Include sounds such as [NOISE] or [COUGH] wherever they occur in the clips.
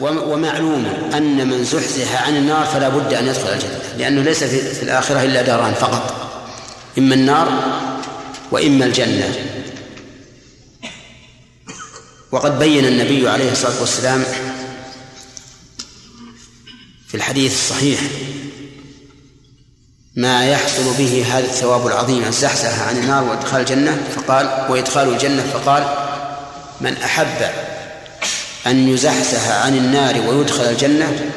ومعلوم أن من زحزح عن النار فلا بد أن يدخل الجنة لأنه ليس في الآخرة إلا داران فقط. إما النار وإما الجنة. وقد بين النبي عليه الصلاة والسلام في الحديث الصحيح ما يحصل به هذا الثواب العظيم الزحزحة عن النار وإدخال الجنة فقال وإدخال الجنة فقال من أحب أن يزحزح عن النار ويدخل الجنة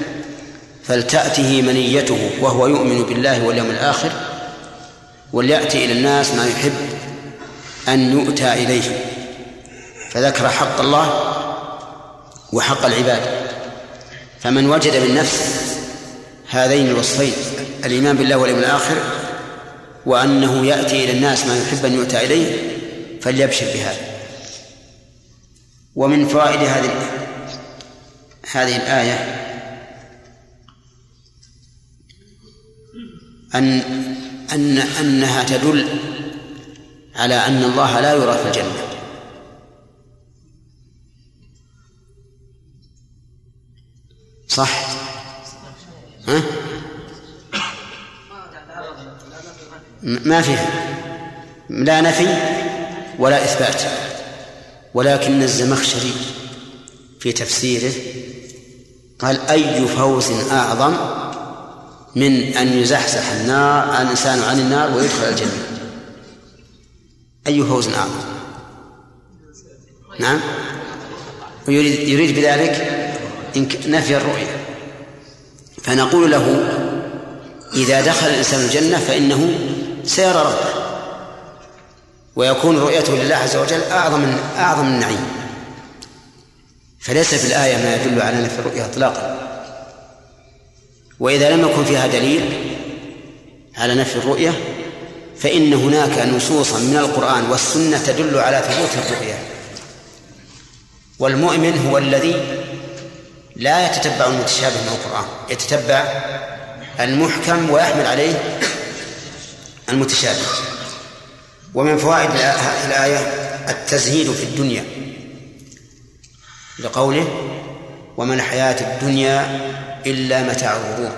فلتأته منيته وهو يؤمن بالله واليوم الآخر وليأتي إلى الناس ما يحب أن يؤتى إليه. فذكر حق الله وحق العباد. فمن وجد من نفسه هذين الوصفين الإيمان بالله واليوم الآخر وأنه يأتي إلى الناس ما يحب أن يؤتى إليه فليبشر بهذا. ومن فوائد هذه هذه الآية أن أن أنها تدل على أن الله لا يرى في الجنة. صح؟ ها؟ ما فيه لا نفي ولا إثبات. ولكن الزمخشري في تفسيره قال أي فوز أعظم من أن يزحزح النار الإنسان عن النار ويدخل الجنة؟ أي فوز أعظم؟ نعم؟ ويريد يريد بذلك نفي الرؤية. فنقول له إذا دخل الإنسان الجنة فإنه سيرى ربه. ويكون رؤيته لله عز وجل أعظم أعظم النعيم. فليس في الآية ما يدل على نفي الرؤية إطلاقا. وإذا لم يكن فيها دليل على نفي الرؤية فإن هناك نصوصا من القرآن والسنة تدل على ثبوت الرؤية والمؤمن هو الذي لا يتتبع المتشابه من القرآن يتتبع المحكم ويحمل عليه المتشابه. ومن فوائد الآية التزهيد في الدنيا لقوله وما الحياة الدنيا إلا متاع الغرور.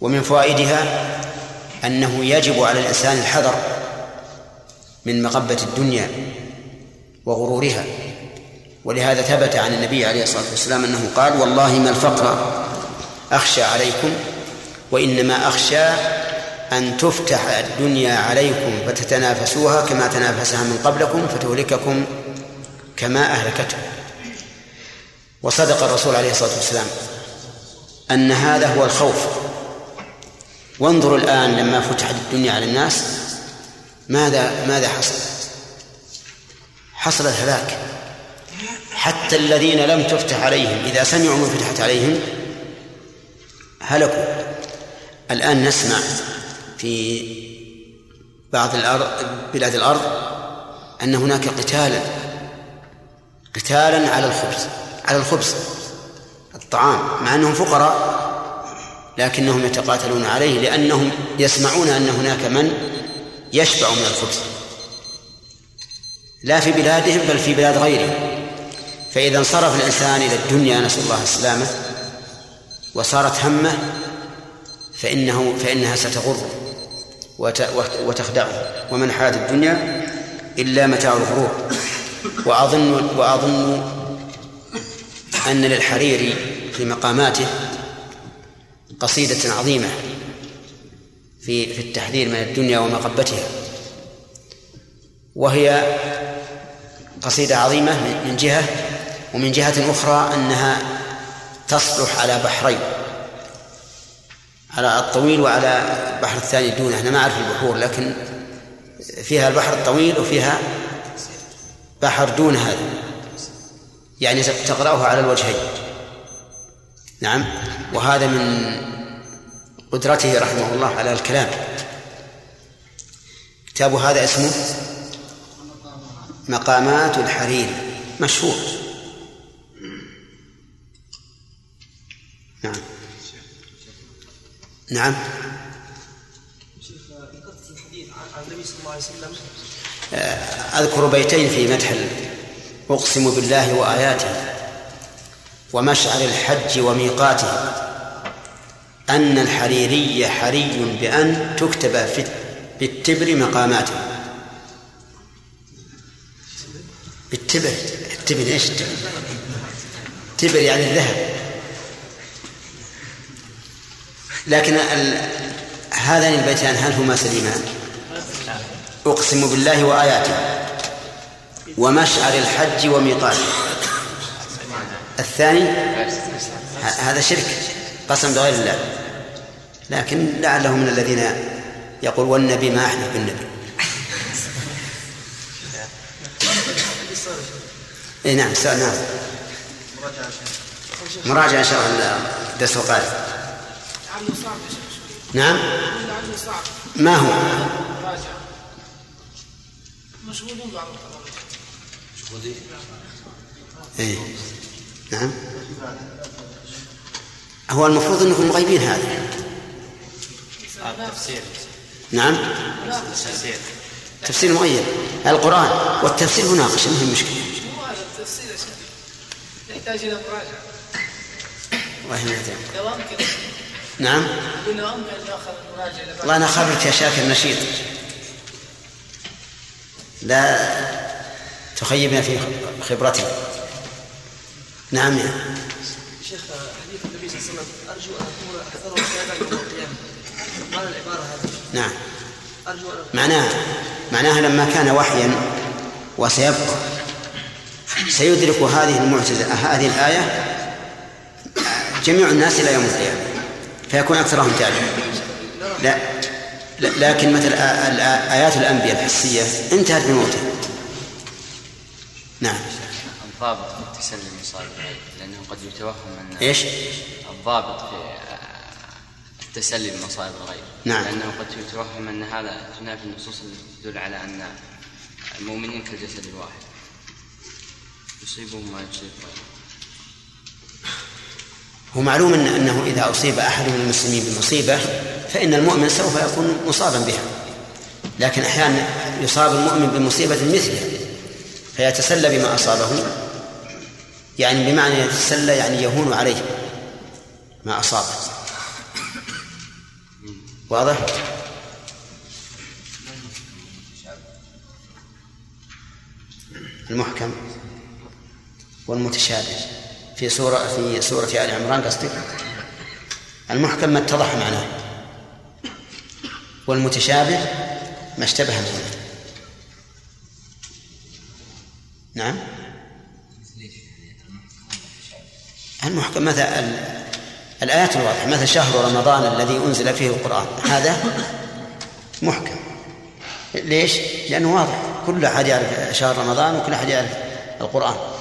ومن فوائدها أنه يجب على الإنسان الحذر من مغبة الدنيا وغرورها. ولهذا ثبت عن النبي عليه الصلاة والسلام أنه قال والله ما الفقر أخشى عليكم وإنما أخشى أن تفتح الدنيا عليكم فتتنافسوها كما تنافسها من قبلكم فتهلككم كما أهلكتهم وصدق الرسول عليه الصلاة والسلام أن هذا هو الخوف. وانظروا الآن لما فتحت الدنيا على الناس ماذا ماذا حصل؟ حصل الهلاك. حتى الذين لم تفتح عليهم إذا سمعوا ما فتحت عليهم هلكوا. الآن نسمع في بعض الأرض بلاد الأرض أن هناك قتالا قتالا على الخبز على الخبز الطعام مع أنهم فقراء لكنهم يتقاتلون عليه لأنهم يسمعون أن هناك من يشبع من الخبز. لا في بلادهم بل في بلاد غيرهم. فإذا انصرف الإنسان إلى الدنيا نسأل الله السلامة وصارت همه فإنه فإنها ستغره وتخدعه. ومن حياة الدنيا إلا متاع الغرور. وأظن وأظن أن للحريري في مقاماته قصيدة عظيمة في في التحذير من الدنيا ومقبتها. وهي قصيدة عظيمة من جهة ومن جهة أخرى أنها تصلح على بحرين. على الطويل وعلى البحر الثاني دونه. أنا ما أعرف البحور لكن فيها البحر الطويل وفيها بحر دون هذا. يعني تقرأه على الوجهين. نعم. وهذا من قدرته رحمه الله على الكلام. كتاب هذا اسمه مقامات الحرير. مشهور. نعم. نعم. ذكرت في الحديث عن النبي صلى الله عليه وسلم. أذكر بيتين في مدح أقسم بالله وآياته ومشعر الحج وميقاته. أن الحريري حري بأن تكتب في بالتبر مقاماته. بالتبر التبر إيش التبر؟ التبر يعني الذهب. لكن ال... هذان البيتان هل هما سليمان؟ أقسم بالله وآياته. ومشعر الحج وميقاته الثاني هذا شرك قسم بغير الله. لكن لعله من الذين يقول والنبي ما أحلف بالنبي. اي نعم سؤال نعم. مراجعة الله. الدرس القادم نعم. ما هو؟ مشغولين بعض مشغولين؟ إيه. نعم. هو المفروض إنكم مغيبين هذا. التفسير نعم. تفسير. تفسير معين القرآن والتفسير مناقشة ما هي مشكلة التفسير يحتاج إلى مراجعة. لو أمكن نعم. والله أنا خبرت يا شاكر نشيط. لا تخيبنا في خبرتنا نعم يا. شيخ حديث النبي صلى الله عليه وسلم أرجو أن أكون أكثرهم شهادة يوم القيامة. معنى العبارة هذه. نعم. أرجو أن معناها معناها لما كان وحيا وسيبقى سيدرك هذه المعجزة هذه الآية جميع الناس إلى يوم القيامة. فيكون أكثرهم تابعا لا. لكن مثل آيات الأنبياء الحسية انتهت بموته. نعم. الضابط في التسلم الغيب لأنه قد يتوهم أن إيش؟ الضابط في التسلي بمصائب الغيب. نعم. لأنه قد يتوهم أن هذا تنافي النصوص التي تدل على أن المؤمنين كالجسد الواحد. يصيبهم ما يصيب غيره. هو معلوم إن أنه إذا أصيب أحد من المسلمين بمصيبة فإن المؤمن سوف يكون مصابا بها. لكن أحيانا يصاب المؤمن بمصيبة مثلها فيتسلى بما أصابه يعني بمعنى يتسلى يعني يهون عليه ما أصابه واضح؟ المحكم والمتشابه. في سورة في سورة آل عمران قصدك؟ المحكم ما اتضح معناه. والمتشابه ما اشتبه منه نعم؟ المحكم مثل الآيات الواضحة مثل شهر رمضان الذي أنزل فيه القرآن هذا محكم. ليش؟ لأنه واضح. كل أحد يعرف شهر رمضان وكل أحد يعرف القرآن.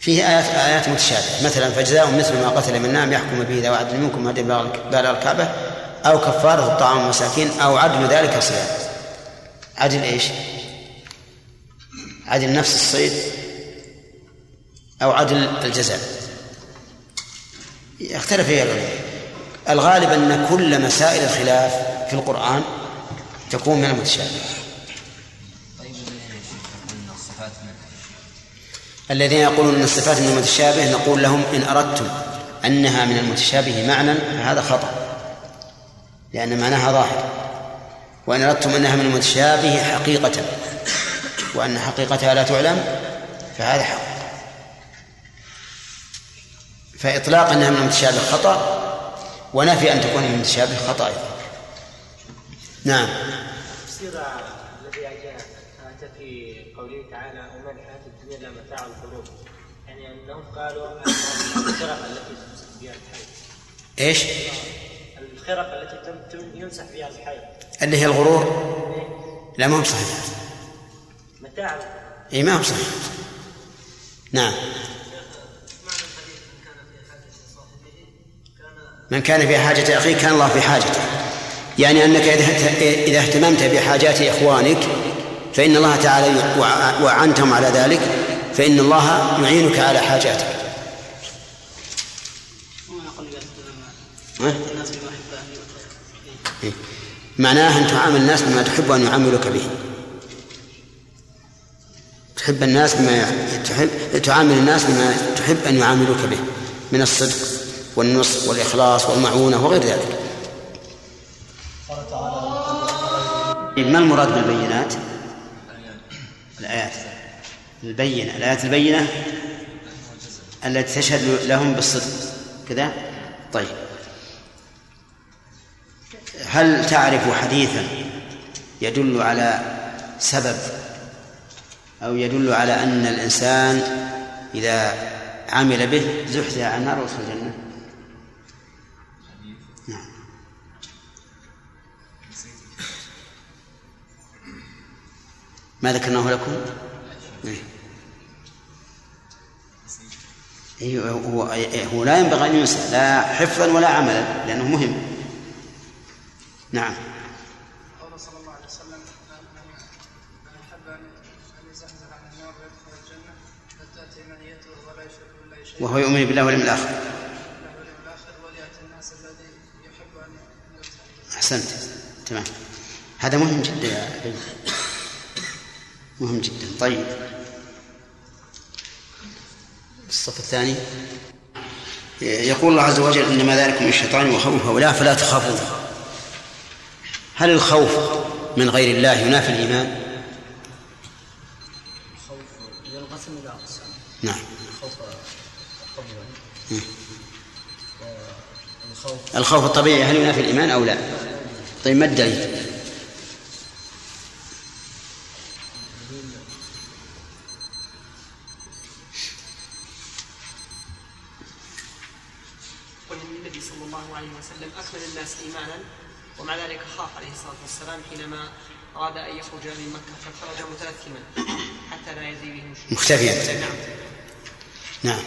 فيه آيات آيات متشابهة. مثلا فجزاء مثل ما قتل من نعم يحكم به ذوى عدل منكم هدي بالغ الكعبة أو كفارة طعام مساكين أو عدل ذلك صيام عدل إيش؟ عدل نفس الصيد أو عدل الجزاء. اختلف فيها العلماء. الغالب أن كل مسائل الخلاف في القرآن تكون من المتشابه الذين يقولون أن الصفات من المتشابه نقول لهم إن أردتم أنها من المتشابه معنى فهذا خطأ. لأن معناها ظاهر. وإن أردتم أنها من المتشابه حقيقة وأن حقيقتها لا تعلم فهذا حق. فإطلاق أنها من المتشابه خطأ ونفي أن تكون من المتشابه خطأ أيضا. نعم. قالوا الخرق التي تمسح بها إيش؟ الخرق التي يمسح بها الحي. اللي هي الغرور؟ إيه؟ لا ما هو صحيح. متاع اي ما هو صحيح. نعم. من كان في حاجة أخيه كان الله في حاجته. يعني أنك إذا اهتممت بحاجات إخوانك فإن الله تعالى وعنتهم على ذلك. فإن الله يعينك على حاجاتك. إيه. معناه أن تعامل الناس بما تحب أن يعاملوك به. تحب الناس بما تحب تعامل الناس بما تحب أن يعاملوك به من الصدق والنصح والإخلاص والمعونة وغير ذلك. ما المراد بالبينات؟ الآيات. البينة الآيات البينة التي تشهد لهم بالصدق. كذا؟ طيب. هل تعرف حديثا يدل على سبب أو يدل على أن الإنسان إذا عمل به زحزح عن النار وادخل الجنة؟ نعم. ما ذكرناه لكم؟ هو هو لا ينبغي أن ينسى لا حفظا ولا عملا لأنه مهم. نعم. قول صلى الله عليه وسلم من أحب أن يزحزح عن النار ويدخل فتأتي منيته ولا يشرك بالله شيئا. وهو يؤمن بالله واليوم أن أحسنت. تمام. هذا مهم جدا يا مهم جدا. طيب. الصف الثاني يقول الله عز وجل إنما ذلك من الشيطان وخوف ولا فلا تخافون هل الخوف من غير الله ينافي الإيمان؟ الخوف ينقسم إلى اقسام نعم الخوف الخوف الخوف الطبيعي هل ينافي الإيمان أو لا؟ طيب ما الدليل؟ والسلام حينما أراد أن يخرج من مكة فخرج متأثما حتى لا يزي به مختفيا. نعم. نعم.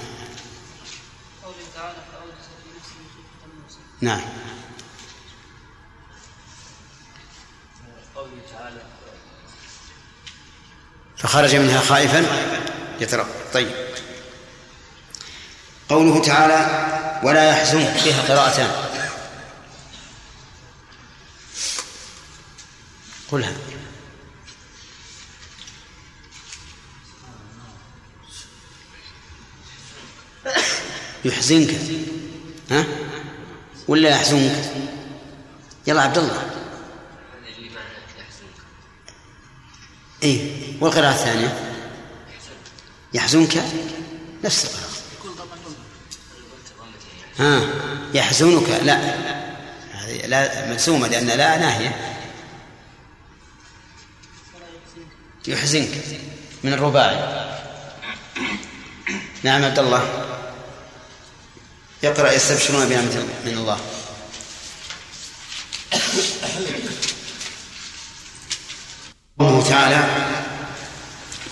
قوله تعالى فأوجس في نفسه خيفة نعم. قوله تعالى فخرج منها خائفا. يترقب طيب. قوله تعالى ولا يحزنك فيها قراءتان. قلها. يحزنك. ها؟ ولا يحزنك؟ يلا عبد الله. اي والقراءة الثانية؟ يحزنك؟ نفس القراءة. ها يحزنك؟ لا. لا مجزومة لأن لا ناهية. يحزنك من الرباعي. نعم عبد الله. يقرأ يستبشرون بنعمة من الله. قوله تعالى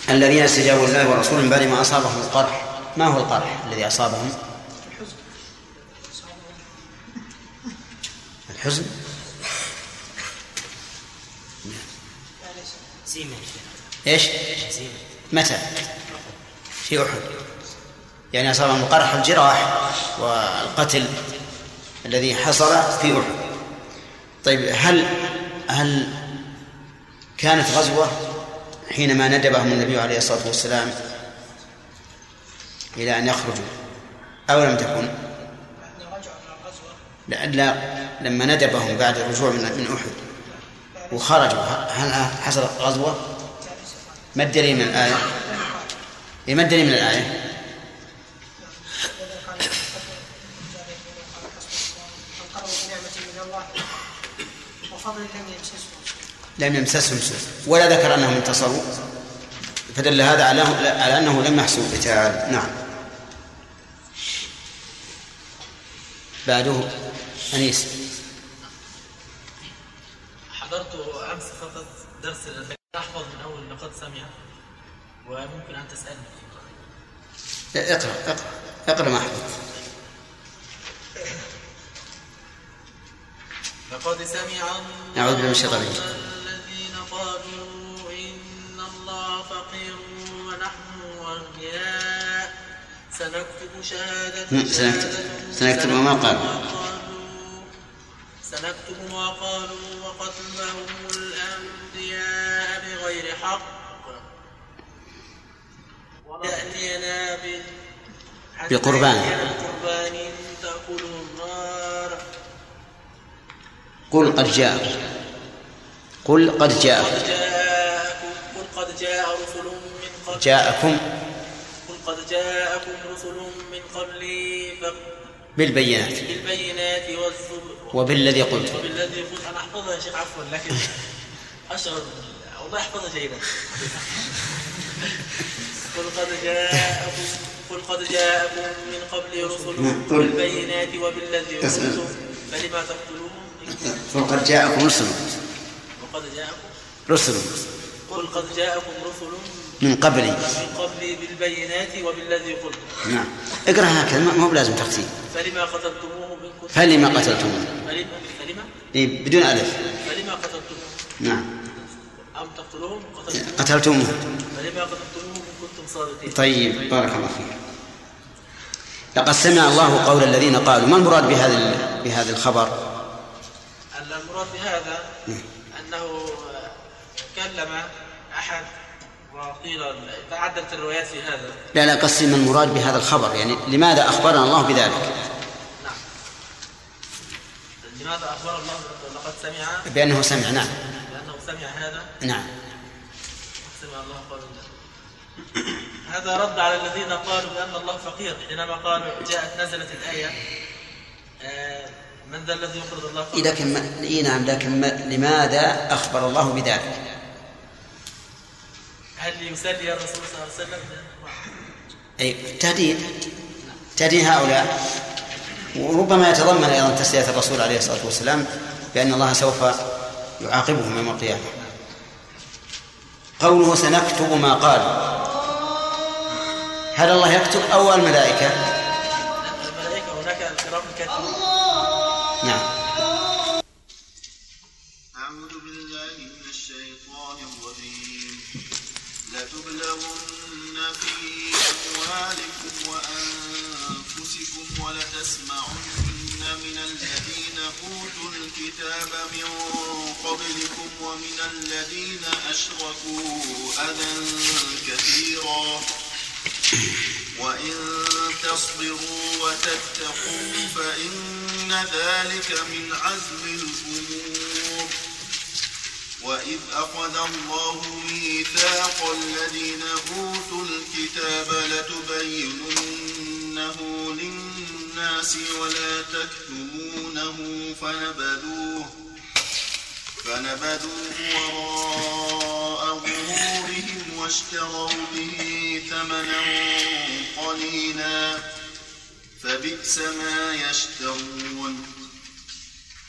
الذين استجابوا لله ورسوله من بعد ما أصابهم القرح. ما هو القرح الذي أصابهم؟ الحزن. سيمة إيش؟ متى؟ في أحد يعني اصابهم قرح الجراح والقتل الذي حصل في أحد طيب هل هل كانت غزوة حينما ندبهم النبي عليه الصلاة والسلام إلى أن يخرجوا أو لم تكن؟ لا, لا لما ندبهم بعد الرجوع من من أحد وخرجوا هل حصلت غزوة؟ ما الدليل من الآية؟ إيه ما الدليل من الآية؟ لم يمسسهم سوء. ولا ذكر أنهم انتصروا. فدل هذا على على أنه لم يحصل قتال. نعم. بعده أنيس. حضرت أمس فقط درس احفظ من أول لقد سمع وممكن أن تسألني. اقرأ اقرأ اقرأ ما احفظ لقد سمع أعوذ بالله من الشيطان الذين قالوا إن الله فقير ونحن أغنياء. سنكتب شهادة سنكتب ما قالوا. سنكتب ما قالوا وقتلهم الأنبياء بغير حق. يأتينا بقربان. بقربان تأكله النار. قل قد جاء. قل قد جاء. قل قد جاء رسل من قبل. جاءكم. قل قد جاءكم رسل من قبلي بالبينات. بالبينات والزبر. وبالذي قلت. وبالذي قلت. أنا أحفظها يا شيخ عفوا لكن [LAUGHS] اشعر والله احفظها جيدا قل قد جاءكم قل قد جاءكم من قبل رسل قل. بالبينات وبالذي تسأل. قلتم فلما تقتلوهم؟ كنتم- فقد جاءكم رسل. وقد جاءكم. رسل. قل قد جاءكم رسل من قبلي من قبلي بالبينات وبالذي قلتم. نعم. اقرأ هكذا ما- مو بلازم ترتيب فلما كنتم فلما قتلتموه. فلما فلما؟ إيه، بدون ألف. فلما قتلتموهم نعم. أم تقتلوهم قتلتموهم؟ قتلتموه فلما قتلتموهم إن كنتم صادقين. طيب بارك الله فيك. لقد سمع الله قول الذين قالوا ما المراد بهذا بهذا الخبر؟ المراد بهذا أنه كلم أحد وقيل تعددت الروايات في هذا. لا لا قصدي ما المراد بهذا الخبر يعني لماذا أخبرنا الله بذلك؟ نعم. لماذا أخبر الله لقد سمع بأنه سمع نعم. سمع هذا؟ نعم. سمع الله قول هذا رد على الذين قالوا بأن الله فقير حينما قالوا جاءت نزلت الآية. آه، من ذا الذي يقرض الله إيه لكن ما... إيه نعم لكن ما... لماذا أخبر الله بذلك؟ هل يسلي الرسول صلى الله عليه وسلم؟ أي تهديد. تهديد هؤلاء. وربما يتضمن أيضا تسلية الرسول عليه الصلاة والسلام بأن الله سوف يعاقبهم يوم القيامة. قوله سنكتب ما قال. هل الله يكتب أو الملائكة؟ الملائكة هناك الكرام الكاتبون نعم. أعوذ بالله من الشيطان الرجيم. لتبلغن في أموالكم وأنفسكم ولتسمعن من الذين أوتوا الكتاب من قبلكم ومن الذين أشركوا أذى كثيرا. وإن تصبروا وتتقوا فإن ذلك من عزم الأمور. وإذ أخذ الله ميثاق الذين أوتوا الكتاب لتبيننه للناس ولا تكتمونه فنبذوه فنبذوه وراء ظهورهم واشتروا به ثمنا قليلا فبئس ما يشترون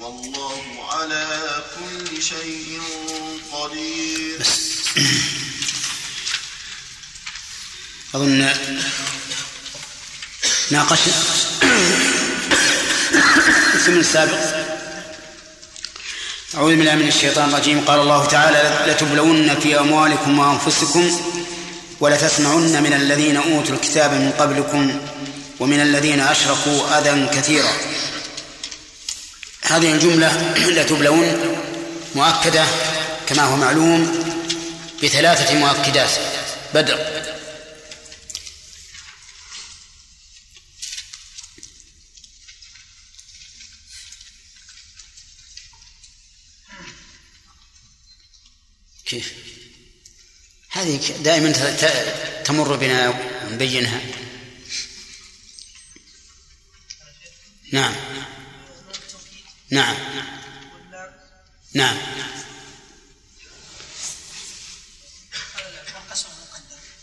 والله على كل شيء قدير. أظن ناقشنا الاسم السابق. أعوذ بالله من الشيطان الرجيم. قال الله تعالى لتبلون في أموالكم وأنفسكم ولتسمعن من الذين أوتوا الكتاب من قبلكم ومن الذين أشركوا أذى كثيرا. هذه الجملة [CLEARS THROAT] لتبلون مؤكدة كما هو معلوم بثلاثة مؤكدات. بدر كيف؟ هذه دائما تمر بنا ونبينها. نعم. نعم. نعم.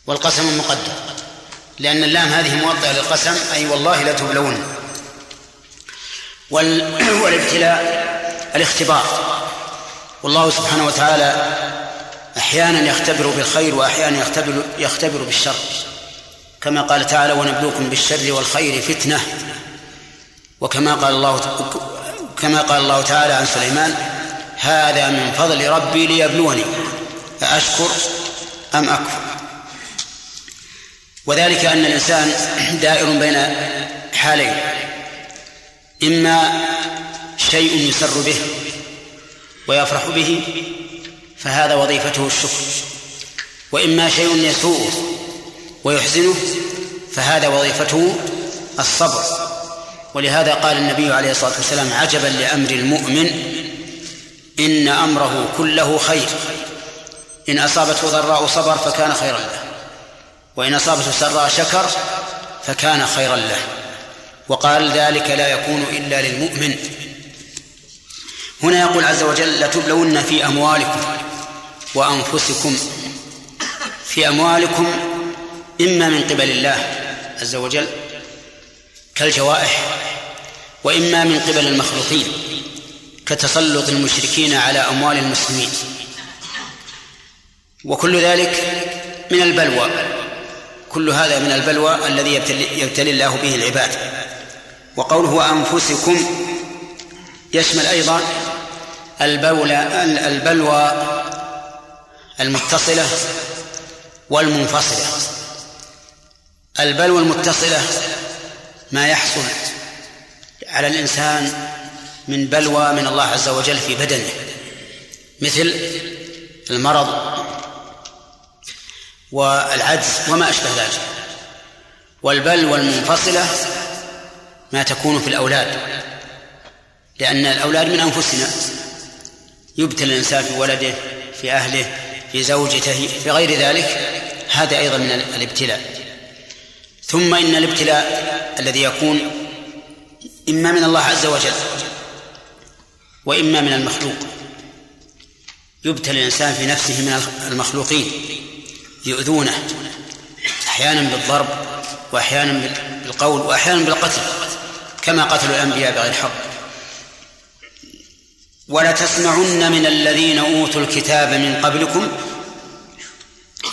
والقسم مقدر. لأن اللام هذه موطئة للقسم أي والله لا تبلون. وال... [CLEARS THROAT] والابتلاء الاختبار. والله سبحانه وتعالى أحيانا يختبر بالخير وأحيانا يختبر يختبر بالشر. كما قال تعالى ونبلوكم بالشر والخير فتنة. وكما قال الله كما قال الله تعالى عن سليمان هذا من فضل ربي ليبلوني أأشكر أم أكفر؟ وذلك أن الإنسان دائر بين حالين إما شيء يسر به ويفرح به فهذا وظيفته الشكر وإما شيء يسوءه ويحزنه فهذا وظيفته الصبر. ولهذا قال النبي عليه الصلاة والسلام عجبا لأمر المؤمن إن أمره كله خير. إن أصابته ضراء صبر فكان خيرا له. وإن أصابته سراء شكر فكان خيرا له. وقال ذلك لا يكون إلا للمؤمن. هنا يقول عز وجل لتبلون في أموالكم وأنفسكم. في أموالكم إما من قبل الله عز وجل كالجوائح وإما من قبل المخلوقين كتسلط المشركين على أموال المسلمين. وكل ذلك من البلوى كل هذا من البلوى الذي يبتلي, يبتلي الله به العباد. وقوله أنفسكم يشمل أيضا البلوى المتصلة والمنفصلة. البلوى المتصلة ما يحصل على الإنسان من بلوى من الله عز وجل في بدنه. مثل المرض والعجز وما أشبه ذلك. والبلوى المنفصلة ما تكون في الأولاد. لأن الأولاد من أنفسنا. يبتلى الإنسان في ولده في أهله في زوجته في غير ذلك. هذا أيضا من الابتلاء. ثم إن الابتلاء الذي يكون إما من الله عز وجل وإما من المخلوق. يبتلى الإنسان في نفسه من المخلوقين يؤذونه أحيانا بالضرب وأحيانا بالقول وأحيانا بالقتل كما قتلوا الأنبياء بغير حق ولتسمعن من الذين أوتوا الكتاب من قبلكم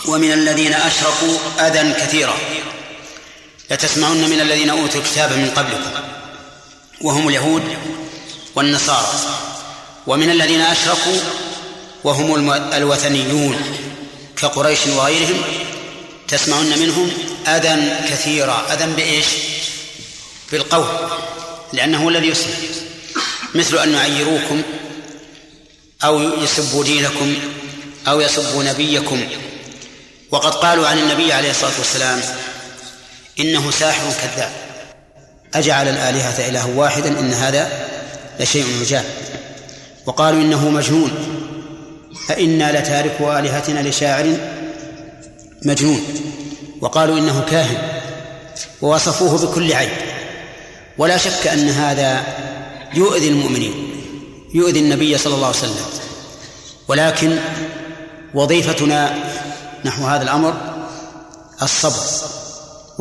ومن الذين أشركوا أذى كثيرا. لتسمعن من الذين أوتوا الكتاب من قبلكم. وهم اليهود والنصارى. ومن الذين أشركوا وهم الوثنيون. كقريش وغيرهم. تسمعن منهم أذى كثيرا. أذى بإيش؟ بالقول. لأنه الذي يسمع مثل أن يعيروكم أو يسبوا دينكم أو يسبوا نبيكم. وقد قالوا عن النبي عليه الصلاة والسلام إنه ساحر كذاب. أجعل الآلهة إله واحدا إن هذا لشيء عجاب وقالوا إنه مجنون. فإنا لتاركوا آلهتنا لشاعر مجنون. وقالوا إنه كاهن. ووصفوه بكل عيب. ولا شك أن هذا يؤذي المؤمنين. يؤذي النبي صلى الله عليه وسلم. ولكن وظيفتنا نحو هذا الأمر الصبر.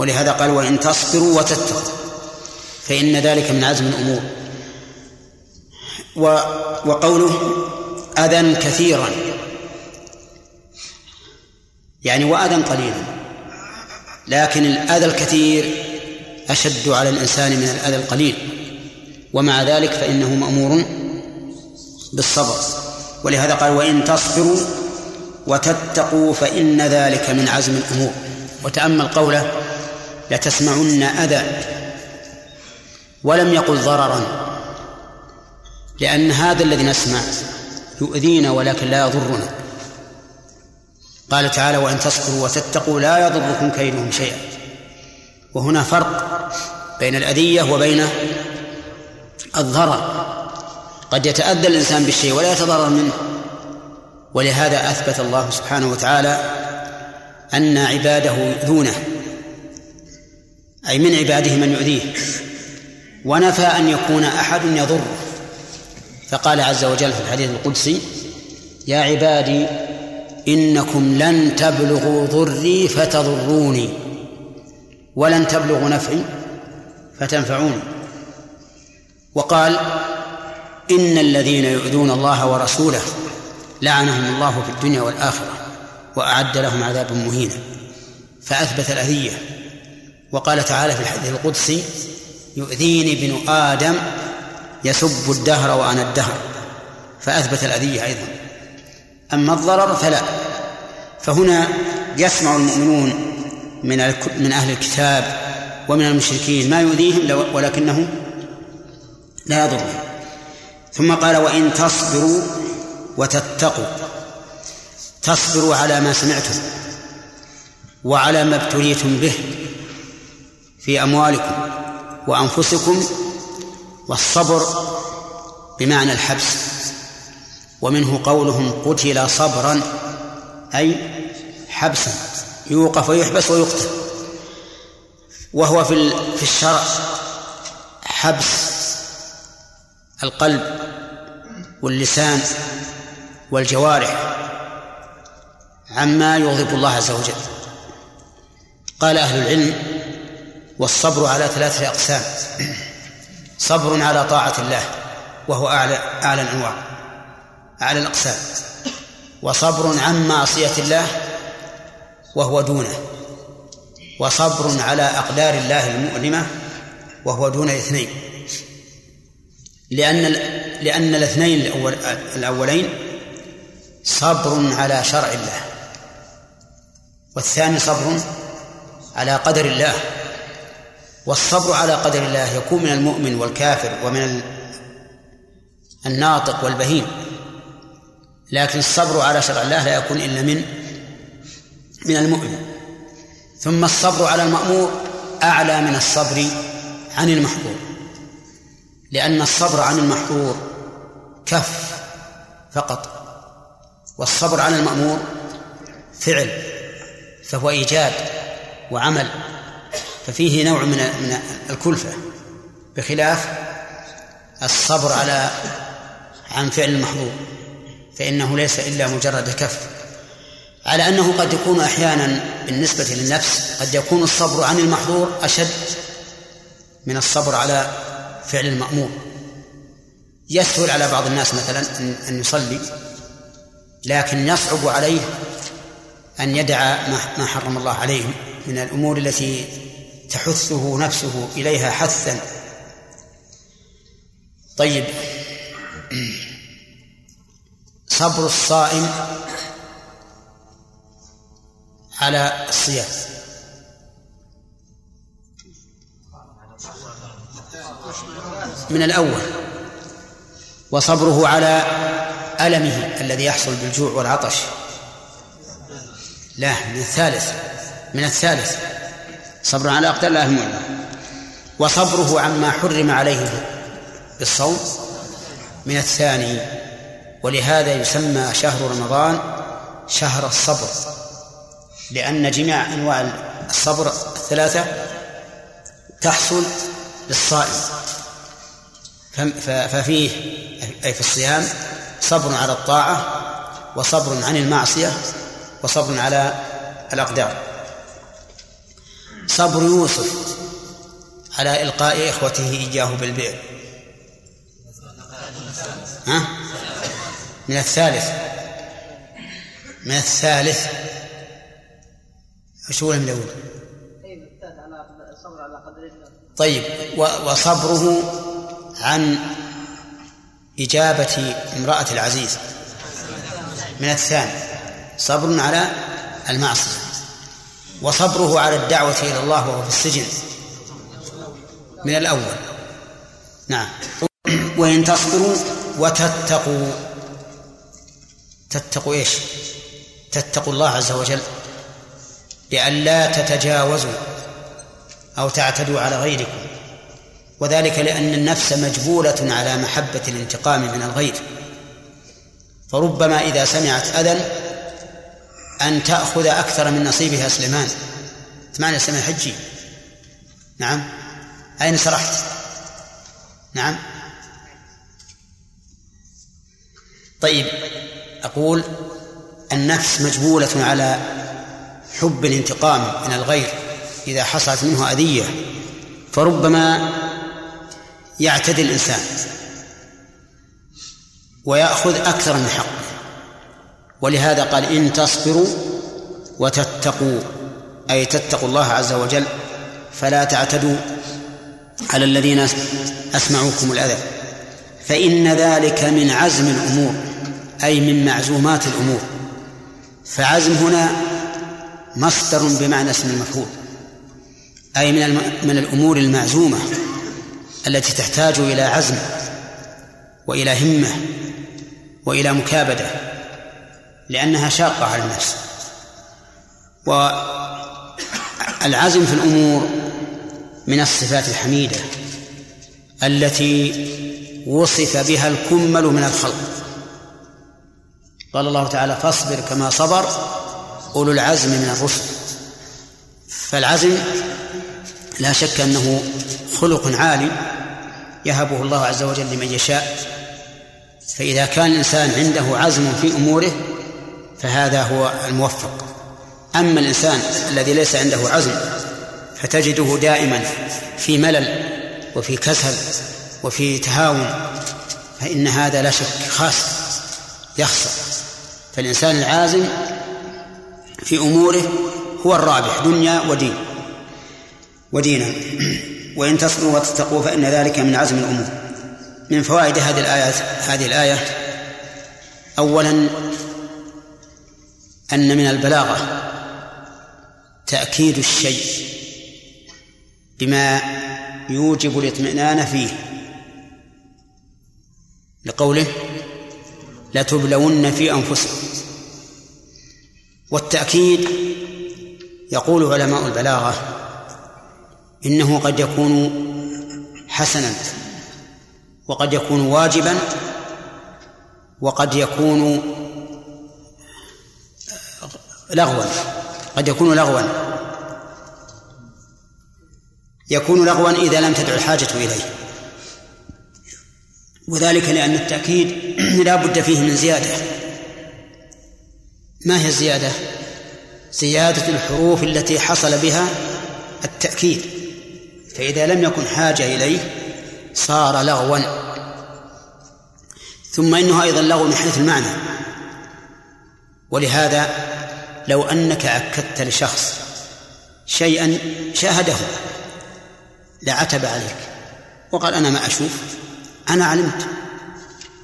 ولهذا قال وإن تصبروا وتتقوا فإن ذلك من عزم الأمور. وقوله أذى كثيرا يعني وأذى قليلا لكن الأذى الكثير أشد على الإنسان من الأذى القليل. ومع ذلك فإنه مأمور بالصبر. ولهذا قال وإن تصبروا وتتقوا فإن ذلك من عزم الأمور. وتأمل قوله لتسمعن أذى. ولم يقل ضررا لأن هذا الذي نسمع يؤذينا ولكن لا يضرنا. قال تعالى وإن تصبروا وتتقوا لا يضركم كيدهم شيئا. وهنا فرق بين الأذية وبين الضرر. قد يتأذى الإنسان بالشيء ولا يتضرر منه. ولهذا أثبت الله سبحانه وتعالى أن عباده يؤذونه. أي من عباده من يؤذيه. ونفى أن يكون أحد يضره. فقال عز وجل في الحديث القدسي يا عبادي إنكم لن تبلغوا ضري فتضروني. ولن تبلغوا نفعي فتنفعوني. وقال إن الذين يؤذون الله ورسوله لعنهم الله في الدنيا والآخرة وأعد لهم عذابا مهينا. فأثبت الأذية. وقال تعالى في الحديث القدسي يؤذيني ابن آدم يسب الدهر وأنا الدهر. فأثبت الأذية أيضا. أما الضرر فلا. فهنا يسمع المؤمنون من من أهل الكتاب ومن المشركين ما يؤذيهم ولكنه لا يضرهم. ثم قال وإن تصبروا وتتقوا. تصبروا على ما سمعتم وعلى ما ابتليتم به. في أموالكم وأنفسكم والصبر بمعنى الحبس ومنه قولهم قتل صبرا أي حبسا يوقف ويحبس ويقتل. وهو في في الشرع حبس القلب واللسان والجوارح عما يغضب الله عز وجل. قال أهل العلم والصبر على ثلاثة أقسام. صبر على طاعة الله وهو أعلى أعلى الأنواع أعلى الأقسام. وصبر عن معصية الله وهو دونه. وصبر على أقدار الله المؤلمة وهو دون الاثنين لأن لأن الاثنين الأول الأولين صبر على شرع الله والثاني صبر على قدر الله. والصبر على قدر الله يكون من المؤمن والكافر ومن الناطق والبهيم. لكن الصبر على شرع الله لا يكون إلا من من المؤمن. ثم الصبر على المأمور أعلى من الصبر عن المحظور. لأن الصبر عن المحظور كف فقط. والصبر عن المأمور فعل فهو إيجاد وعمل. ففيه نوع من من الكلفة بخلاف الصبر على عن فعل المحظور فإنه ليس إلا مجرد كف. على أنه قد يكون أحيانا بالنسبة للنفس قد يكون الصبر عن المحظور أشد من الصبر على فعل المأمور. يسهل على بعض الناس مثلا أن يصلي لكن يصعب عليه أن يدع ما حرم الله عليه من الأمور التي تحثه نفسه إليها حثا. طيب. صبر الصائم على الصيام. من الأول. وصبره على ألمه الذي يحصل بالجوع والعطش. لا من الثالث. من الثالث. صبر على أقدار الله المؤلمة وصبره عما حرم عليه بالصوم من الثاني ولهذا يسمى شهر رمضان شهر الصبر. لأن جميع أنواع الصبر الثلاثة تحصل للصائم ففيه أي في الصيام صبر على الطاعة وصبر عن المعصية وصبر على الأقدار. صبر يوسف على إلقاء إخوته إياه بالبئر. ها؟ من الثالث. من الثالث. هو من الأول؟ طيب وصبره عن إجابة امرأة العزيز. من الثاني. صبر على المعصية. وصبره على الدعوة إلى الله وهو في السجن. من الأول. نعم. وإن تصبروا. وتتقوا. تتقوا إيش؟ تتقوا الله عز وجل. بأن لا تتجاوزوا أو تعتدوا على غيركم. وذلك لأن النفس مجبولة على محبة الانتقام من الغير. فربما إذا سمعت أذى أن تأخذ أكثر من نصيبها سليمان. سمعنا سمع حجي. نعم. أين سرحت؟ نعم. طيب أقول النفس مجبولة على حب الانتقام من الغير إذا حصلت منه أذية فربما يعتدي الإنسان ويأخذ أكثر من حقه. ولهذا قال إن تصبروا وتتقوا أي تتقوا الله عز وجل فلا تعتدوا على الذين أسمعوكم الأذى. فإن ذلك من عزم الأمور أي من معزومات الأمور. فعزم هنا مصدر بمعنى اسم المفعول أي من من الأمور المعزومة التي تحتاج إلى عزم وإلى همة وإلى مكابدة. لأنها شاقة على النفس. والعزم في الأمور من الصفات الحميدة التي وصف بها الكمل من الخلق. قال الله تعالى فاصبر كما صبر أولو العزم من الرسل. فالعزم لا شك أنه خلق عالي يهبه الله عز وجل لمن يشاء. فإذا كان الإنسان عنده عزم في أموره فهذا هو الموفق. أما الإنسان الذي ليس عنده عزم فتجده دائما في ملل وفي كسل وفي تهاون فإن هذا لا شك خاص يخسر. فالإنسان العازم في أموره هو الرابح دنيا ودين ودينا. [CLEARS THROAT] وإن تصبروا وتتقوا فإن ذلك من عزم الأمور. من فوائد هذه الآية هذه الآية أولا أن من البلاغة تأكيد الشيء بما يوجب الاطمئنان فيه لقوله لتبلون في أنفسكم. والتأكيد يقول علماء البلاغة إنه قد يكون حسنا وقد يكون واجبا وقد يكون لغوا. قد يكون لغوا. يكون لغوا إذا لم تدع الحاجة إليه. وذلك لأن التأكيد [CLEARS THROAT] لا بد فيه من زيادة. ما هي الزيادة؟ زيادة الحروف التي حصل بها التأكيد. فإذا لم يكن حاجة إليه صار لغوا. ثم إنه أيضا لغو من حيث المعنى. ولهذا لو أنك أكدت لشخص شيئا شاهده لعتب عليك. وقال أنا ما أشوف أنا علمت.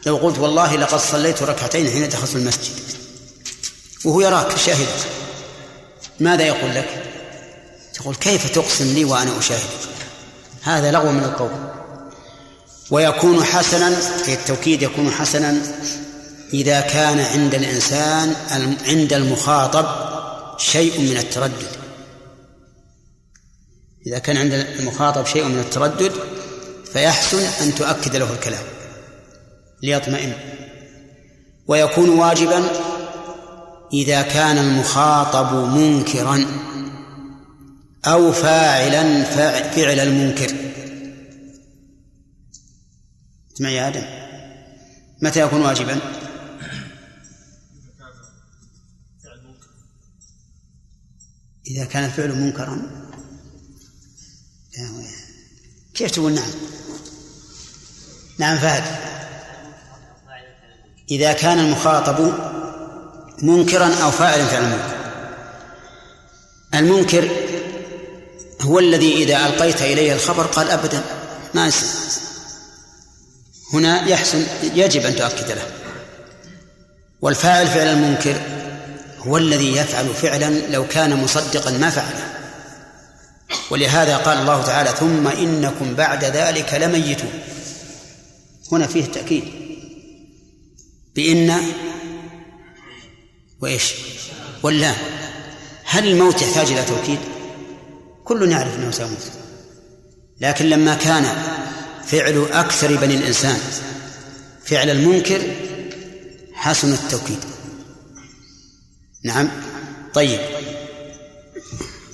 لو قلت والله لقد صليت ركعتين حين دخلت المسجد وهو يراك شاهد ماذا يقول لك؟ تقول كيف تقسم لي وأنا أشاهد؟ هذا لغو من القول. ويكون حسنا التوكيد يكون حسنا إذا كان عند الإنسان عند المخاطب شيء من التردد. إذا كان عند المخاطب شيء من التردد فيحسن أن تؤكد له الكلام ليطمئن. ويكون واجبا إذا كان المخاطب منكرا أو فاعلا فعل المنكر. اسمع يا آدم متى يكون واجبا؟ إذا كان الفعل منكرا. كيف تقول نعم؟ نعم فهد. إذا كان المخاطب منكرا أو فاعلا فعل المنكر المنكر هو الذي إذا ألقيت إليه الخبر قال أبدا ما يصير. هنا يحسن يجب أن تؤكد له. والفاعل فعل المنكر هو الذي يفعل فعلا لو كان مصدقا ما فعله. ولهذا قال الله تعالى ثم إنكم بعد ذلك لميتون. هنا فيه التأكيد بإن وإيش؟ ولا هل الموت يحتاج إلى توكيد؟ كل يعرف أنه سيموت. لكن لما كان فعل أكثر بني الإنسان فعل المنكر حسن التوكيد. نعم. طيب.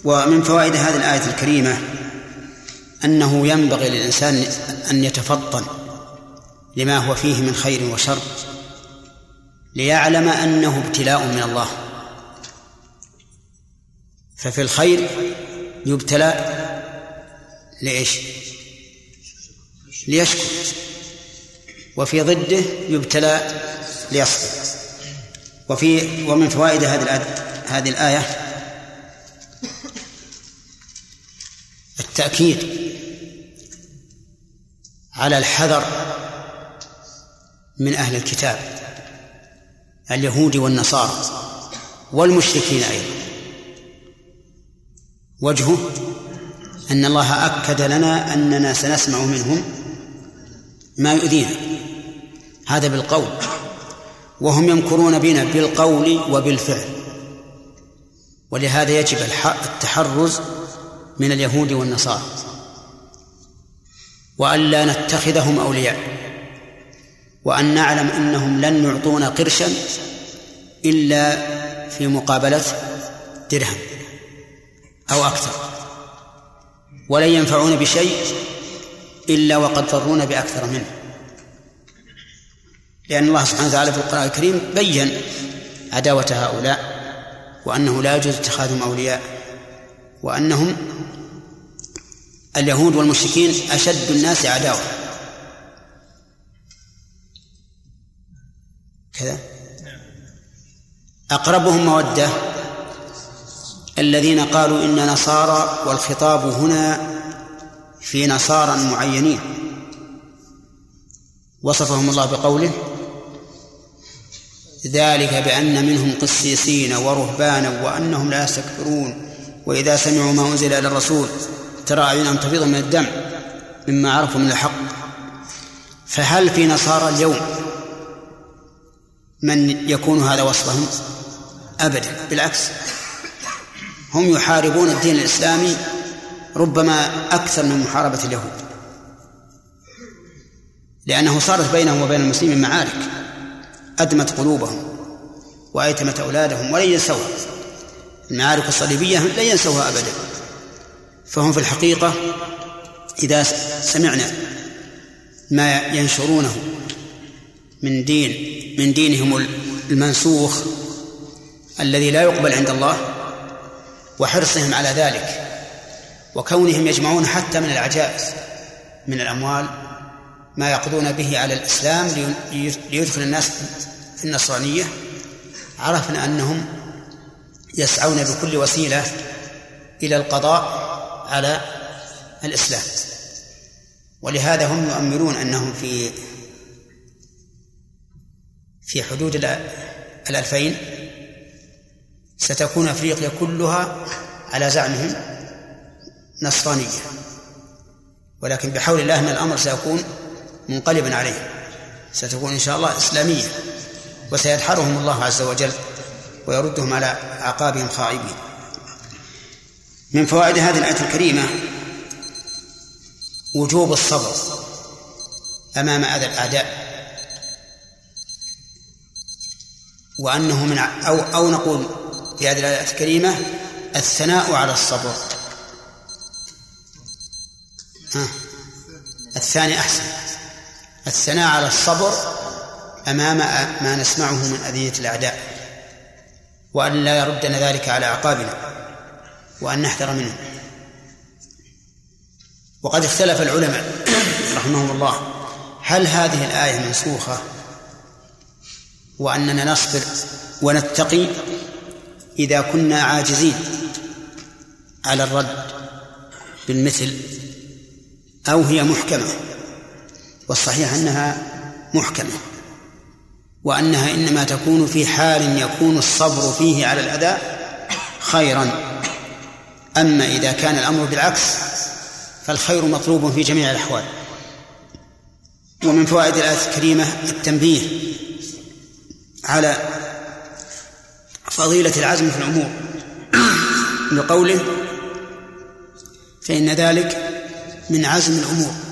ومن فوائد هذه الآية الكريمة أنه ينبغي للإنسان أن يتفطن لما هو فيه من خير وشر ليعلم أنه ابتلاء من الله. ففي الخير يبتلى لإيش؟ ليشكر. وفي ضده يبتلى ليصبر. وفي ومن فوائد هذه هذه الآية التأكيد على الحذر من أهل الكتاب اليهود والنصارى والمشركين أيضا. وجهه أن الله أكد لنا أننا سنسمع منهم ما يؤذينا. هذا بالقول. وهم يمكرون بنا بالقول وبالفعل. ولهذا يجب التحرز من اليهود والنصارى. وألا نتخذهم أولياء. وأن نعلم أنهم لن يعطونا قرشا إلا في مقابلة درهم أو أكثر. ولن ينفعون بشيء إلا وقد ضرونا بأكثر منه. لأن الله سبحانه وتعالى في القرآن الكريم بين عداوة هؤلاء وأنه لا يجوز اتخاذهم أولياء وأنهم اليهود والمشركين أشد الناس عداوة. كذا. أقربهم مودة الذين قالوا إن نصارى والخطاب هنا في نصارى معينين. وصفهم الله بقوله ذلك بأن منهم قسيسين ورهبانا وأنهم لا يستكبرون. وإذا سمعوا ما أنزل إلى الرسول ترى أعينهم تفيض من الدم مما عرفوا من الحق. فهل في نصارى اليوم من يكون هذا وصفهم؟ أبدا بالعكس. هم يحاربون الدين الإسلامي ربما أكثر من محاربة اليهود لأنه صارت بينهم وبين المسلمين معارك. أدمت قلوبهم وأيتمت أولادهم ولن ينسوها. المعارك الصليبية لن ينسوها أبدا. فهم في الحقيقة إذا سمعنا ما ينشرونه من دين من دينهم المنسوخ الذي لا يقبل عند الله وحرصهم على ذلك وكونهم يجمعون حتى من العجائز من الأموال ما يقضون به على الإسلام ليدخل الناس في النصرانية. عرفنا أنهم يسعون بكل وسيلة إلى القضاء على الإسلام. ولهذا هم يؤملون أنهم في في حدود الألفين ستكون أفريقيا كلها على زعمهم نصرانية. ولكن بحول الله أن الأمر سيكون منقلبا عليه. ستكون إن شاء الله إسلامية وسيدحرهم الله عز وجل ويردهم على أعقابهم خائبين. من فوائد هذه الآية الكريمة وجوب الصبر أمام أذى الأعداء. وأنه من أو أو نقول في هذه الآية الكريمة الثناء على الصبر. ها؟ الثاني أحسن. الثناء على الصبر أمام ما نسمعه من أذية الأعداء وأن لا يردنا ذلك على أعقابنا وأن نحذر منه وقد اختلف العلماء رحمهم الله هل هذه الآية منسوخة؟ وأننا نصبر ونتقي إذا كنا عاجزين على الرد بالمثل أو هي محكمة. والصحيح أنها محكمة وأنها إنما تكون في حال يكون الصبر فيه على الأذى خيرا. أما إذا كان الأمر بالعكس فالخير مطلوب في جميع الأحوال. ومن فوائد الآية الكريمة التنبيه على فضيلة العزم في الأمور بقوله فإن ذلك من عزم الأمور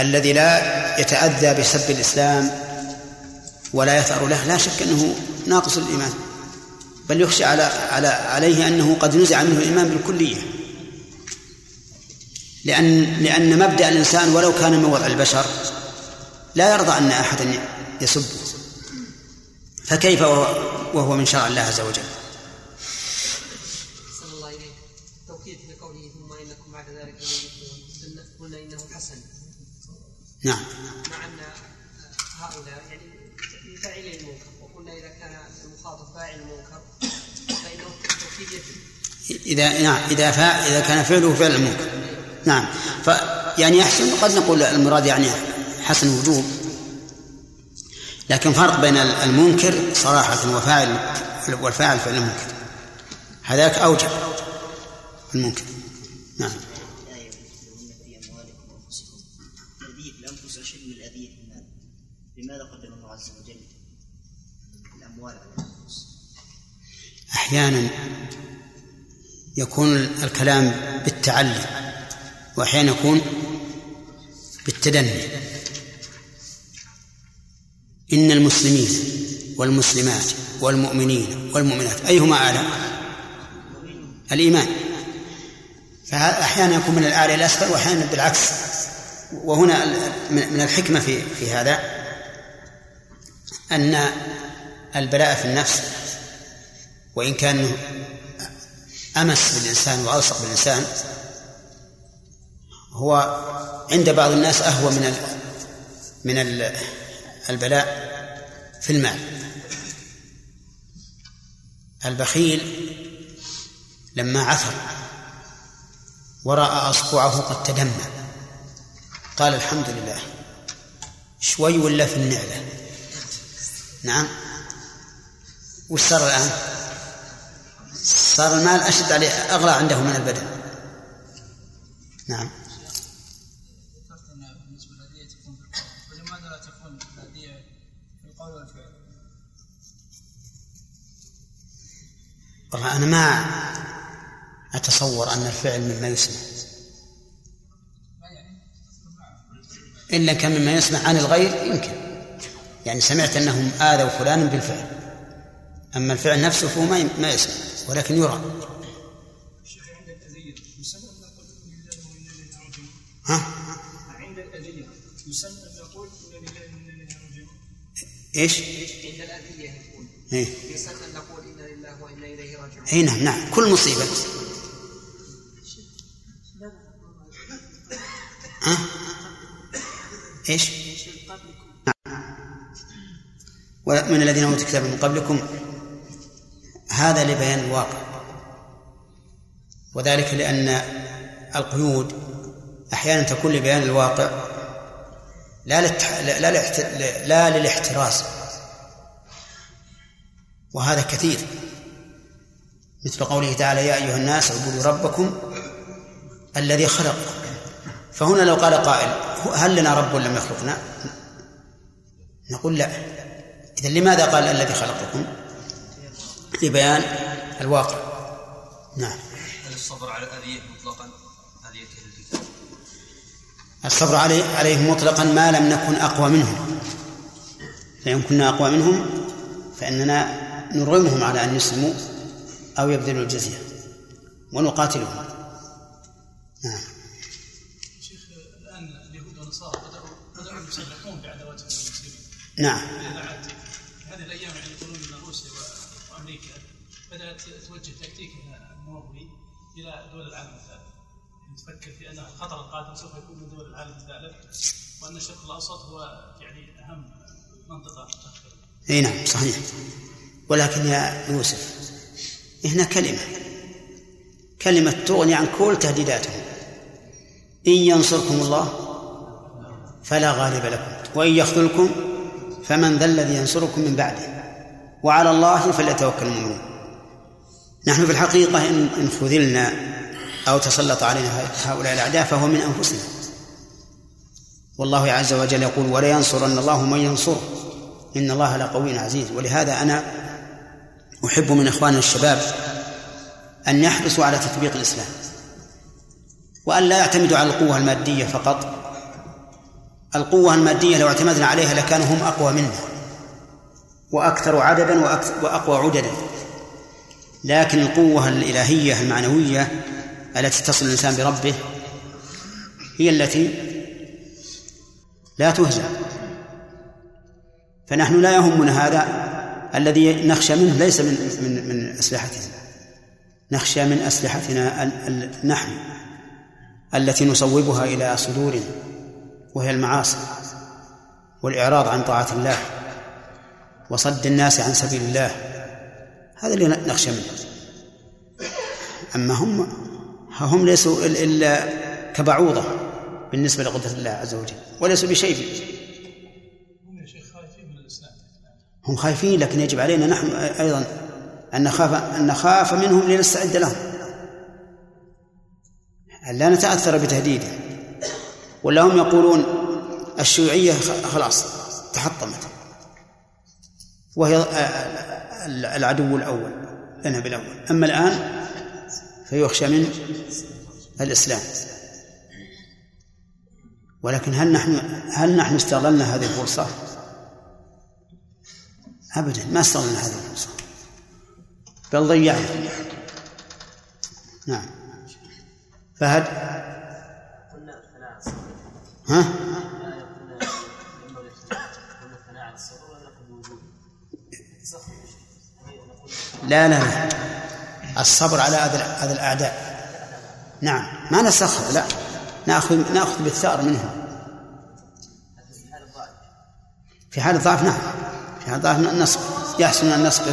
الذي لا يتأذى بسب الإسلام ولا يثأر له لا شك أنه ناقص الإيمان. بل يخشى على على عليه أنه قد نزع منه الإيمان بالكلية. لأن لأن مبدأ الإنسان ولو كان من وضع البشر لا يرضى أن أحدا يسبه. فكيف وهو من شرع الله عز وجل؟ نعم. مع أن هؤلاء يعني من فاعلي المنكر. وقلنا إذا كان المخاطب فاعل المنكر فإنه إذا نعم إذا فا إذا كان فعله فعل المنكر. نعم. ف يعني يحسن قد نقول المراد يعني حسن وجوب لكن فرق بين المنكر صراحة وفاعل والفاعل فعل المنكر. هذاك أوجب المنكر. نعم. أحيانا يكون الكلام بالتعلي وأحيانا يكون بالتدني. إن المسلمين والمسلمات والمؤمنين والمؤمنات أيهما أعلى؟ الإيمان. فأحيانا يكون من الأعلى إلى الأسفل وأحيانا بالعكس. وهنا من الحكمة في في هذا أن البلاء في النفس وإن كان أمس بالإنسان وألصق بالإنسان هو عند بعض الناس أهوى من من البلاء في المال. البخيل لما عثر ورأى أصبعه قد تدمى قال الحمد لله. شوي ولا في النعلة؟ نعم. وش صار الآن؟ صار المال أشد عليه أغلى عنده من البدن. نعم. والله أنا ما أتصور أن الفعل مما يسمع. إلا كان مما يسمع عن الغير يمكن. يعني سمعت أنهم آذوا فلانا بالفعل. أما الفعل نفسه فهو ما ما يسمع. ولكن يرى ها؟ عند الأذية يسمى نقول إيش؟ عند الأذية يقول إيه؟ يسمى نقول إنا لله وإنا إليه راجعون اي نعم نعم كل مصيبة ها؟ إيش؟ نعم ومن الذين أوتوا الكتاب من قبلكم هذا لبيان الواقع. وذلك لأن القيود أحيانا تكون لبيان الواقع لا. لا. لا للاحتراز وهذا كثير. مثل قوله تعالى يا أيها الناس اعبدوا ربكم الذي خلق فهنا لو قال قائل هل لنا رب لم يخلقنا؟ نقول لا. إذا لماذا قال الذي خلقكم؟ لبيان الواقع. نعم. هل الصبر على الأذية مطلقا؟ أذية الكتاب. الصبر عليه عليهم مطلقا ما لم نكن أقوى منهم. فإن كنا أقوى منهم فإننا نرغمهم على أن يسلموا أو يبذلوا الجزية ونقاتلهم. نعم. شيخ الآن اليهود والنصارى بدأوا بدأوا يصرحون بعداوتهم للمسلمين نعم. إلى دول العالم الثالث. تفكر في أن الخطر القادم سوف يكون من دول العالم الثالث وأن الشرق الأوسط هو يعني أهم منطقة أي نعم صحيح. ولكن يا يوسف هنا كلمة. كلمة تغني عن كل تهديداتهم. إن ينصركم الله فلا غالب لكم وإن يخذلكم فمن ذا الذي ينصركم من بعده. وعلى الله فليتوكل المؤمنون. نحن في الحقيقة إن خذلنا أو تسلط علينا هؤلاء الأعداء فهو من أنفسنا. والله عز وجل يقول ولا ينصرن الله من ينصره إن الله لقوي عزيز. ولهذا أنا أحب من إخواننا الشباب أن يحرصوا على تطبيق الإسلام وأن لا يعتمدوا على القوة المادية فقط. القوة المادية لو اعتمدنا عليها لكانوا هم أقوى منا وأكثر عددا وأقوى عددا. لكن القوة الإلهية المعنوية التي تصل الإنسان بربه هي التي لا تهزم فنحن لا يهمنا هذا الذي نخشى منه ليس من من من أسلحتنا. نخشى من أسلحتنا نحن التي نصوبها إلى صدورنا وهي المعاصي والإعراض عن طاعة الله وصد الناس عن سبيل الله. هذا اللي نخشى منه. أما هم هم ليسوا إلا كبعوضة بالنسبة لقدرة الله عز وجل وليسوا بشيء. هم خايفين لكن يجب علينا نحن أيضا أن نخاف أن نخاف منهم لنستعد لهم. لا نتأثر بتهديده. ولا هم يقولون الشيوعية خلاص تحطمت. وهي العدو الأول لنا بالأول. أما الآن فيخشى من الإسلام. ولكن هل نحن هل نحن استغللنا هذه الفرصة؟ أبدا ما استغلنا هذه الفرصة. بل ضيعنا. نعم. فهد ها؟ لا لا الصبر على هذا الأعداء. نعم. ما نسخر لا. نأخذ نأخذ بالثأر منهم في حال الضعف نعم. هذا النصب يحسن أن نصبر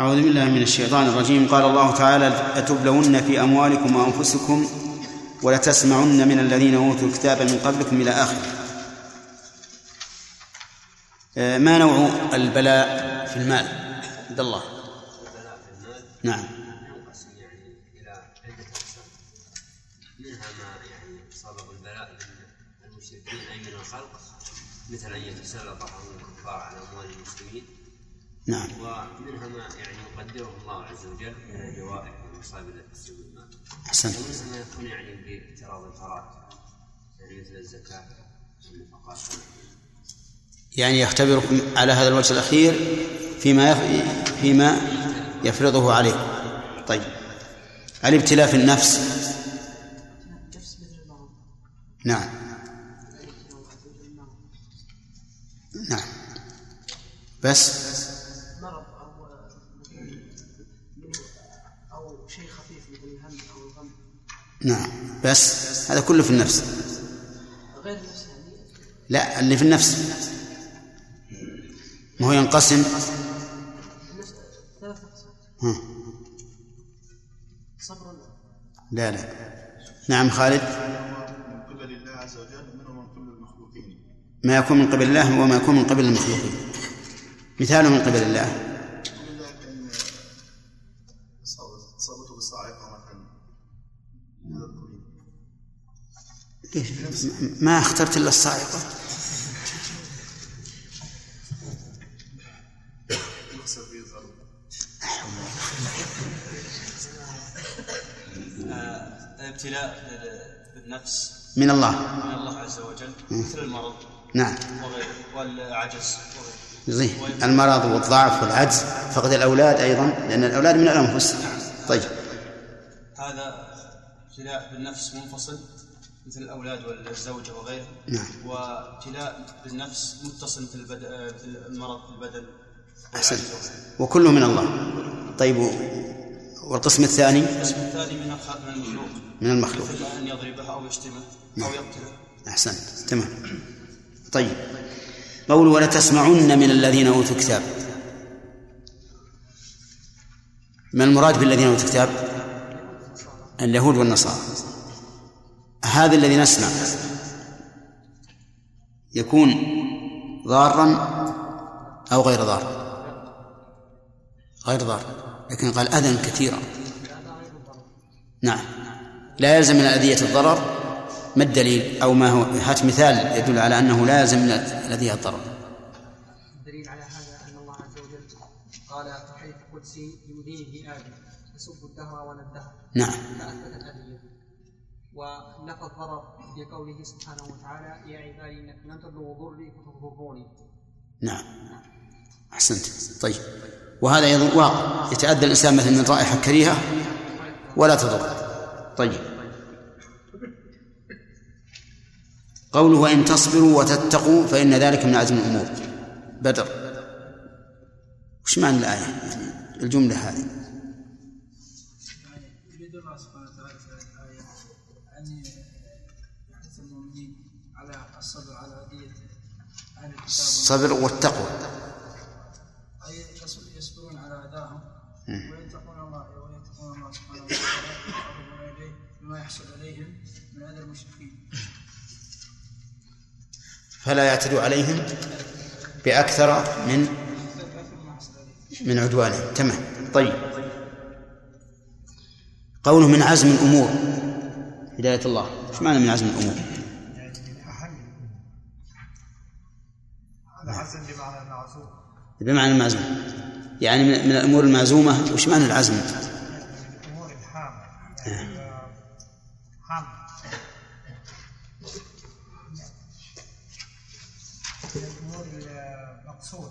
أعوذ بالله من الشيطان الرجيم. قال الله تعالى لتبلون في أموالكم وأنفسكم ولتسمعن من الذين أوتوا الكتاب من قبلكم إلى آخره. آه، ما نوع البلاء في المال؟ عبد الله. نعم. إلى عده اقسام منها ما يعني البلاء المشركين اي من الخلق مثل ان يتسلط الكفار على اموال المسلمين نعم وجل من الجوائح والمصائب التي تصيب المال أحسنت. ومنها ما يكون يعني باعتراض الفرائض يعني مثل الزكاة والنفقات. يعني يختبركم على هذا الوجه الأخير فيما فيما يفرضه عليكم. طيب. الابتلاء في النفس. نعم. نعم. بس. نعم. بس هذا كله في النفس. يعني؟ لا اللي في النفس. ما هو ينقسم. ها. لا لا. نعم خالد. من قبل الله عز وجل منه من قبل المخلوقين ما يكون من قبل الله وما يكون من قبل المخلوقين. مثال من قبل الله. ما اخترت إلا الصاعقه الابتلاء بالنفس من الله. من الله عز وجل مثل المرض نعم. وغيره والعجز وغيره. زين المرض والضعف والعجز فقد الأولاد أيضا لأن الأولاد من الأنفس. طيب. هذا ابتلاء بالنفس منفصل. مثل الأولاد والزوجه وغيره. نعم. وابتلاء بالنفس متصل مثل البد... مثل المرض في البدن. احسنت وكله من الله. طيب والقسم الثاني؟ القسم الثاني من من المخلوق. من المخلوق. مثل أن يضربه أو يشتمه أو يقتله. احسنت تمام. طيب. قول ولا تسمعن من الذين أوتوا الكتاب. ما المراد بالذين أوتوا الكتاب؟ اليهود والنصارى. هذا الذي نسمع يكون ضارا أو غير ضار. غير ضار. لكن قال أذى كثيرا. نعم. لا يلزم من الأذية الضرر ما الدليل؟ أو ما هو؟ هات مثال يدل على أنه لا يلزم من الأذية الضرر. الدليل على هذا أن الله عز وجل قال في الحديث القدسي يؤذيه آدم يسب الدهر ولا الدهر نعم ونفى الضرر بقوله سبحانه وتعالى يا عبادي إنكم لن تبلغوا ضري فتضروني. نعم. أحسنت. طيب. وهذا أيضا واقع. يتأذى الإنسان مثلا من رائحة كريهة ولا تضر. طيب. قوله وإن تصبروا وتتقوا فإن ذلك من عزم الأمور. بدر. وش معنى الآية؟ يعني الجملة هذه. الصبر والتقوى أي يص- يصبرون على أذاهم ويتقون الله ويتقون الله سبحانه وتعالى ويقربون إليه بما يحصل عليهم من أذى المشركين. فلا يعتدوا عليهم بأكثر من من عدوانهم. تمام. طيب. قوله من عزم الأمور. هداية الله. إيش معنى من عزم الأمور؟ بمعنى المعزوم. يعني من من الأمور المعزومة وش معنى العزم؟ الأمور الحامة. يعني حامة. من الأمور المقصودة.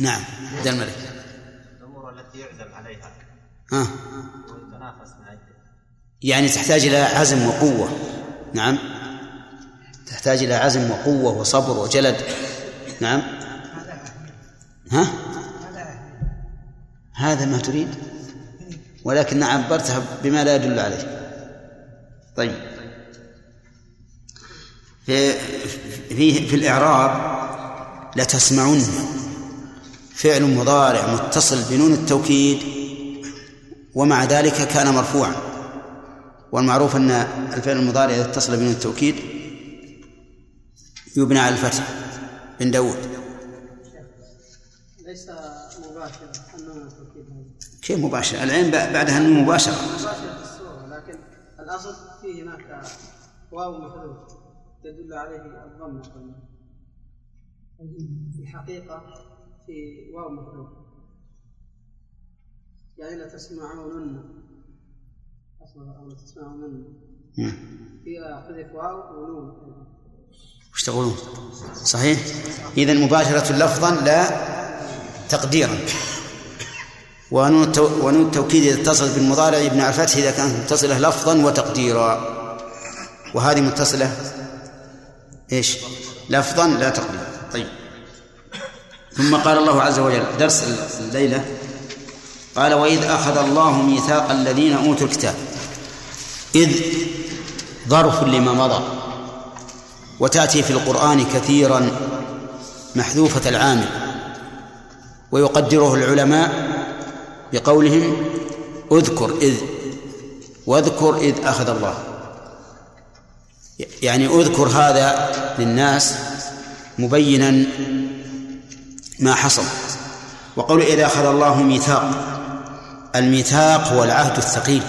نعم عبد الملك. الأمور التي يعزم عليها. ها ويتنافس من اجلها يعني تحتاج إلى عزم وقوة. نعم. تحتاج إلى عزم وقوة وصبر وجلد. نعم. ها؟ هذا ما تريد؟ ولكن عبرتها بما لا يدل عليه. طيب. في في في الإعراب لتسمعن فعل مضارع متصل بنون التوكيد ومع ذلك كان مرفوعا. والمعروف أن الفعل المضارع إذا اتصل بنون التوكيد يبنى على الفتح. بن داود. ليس مباشرة النون كيف مباشرة العين بعدها النون مباشرة مباشرة الصورة لكن الأصل فيه هناك واو محذوف تدل عليه الضمة في الحقيقة في واو محذوف. يعني لا تسمعون أصلا أو لا تسمعون مم. فيها حذف واو ونون. وش تقولون صحيح؟ إذا مباشرة لفظا لا تقديرا. ونون التو... ونون التوكيد إذا اتصلت بالمضارع على الفتح إذا كانت متصلة لفظا وتقديرا. وهذه متصلة إيش؟ لفظا لا تقديرا. طيب. ثم قال الله عز وجل درس الليلة قال وإذ أخذ الله ميثاق الذين أوتوا الكتاب إذ ظرف لما مضى وتأتي في القرآن كثيرا محذوفة العامل ويقدره العلماء بقولهم اذكر إذ واذكر إذ أخذ الله. يعني اذكر هذا للناس مبينا ما حصل. وقول إذا أخذ الله ميثاق. الميثاق هو العهد الثقيل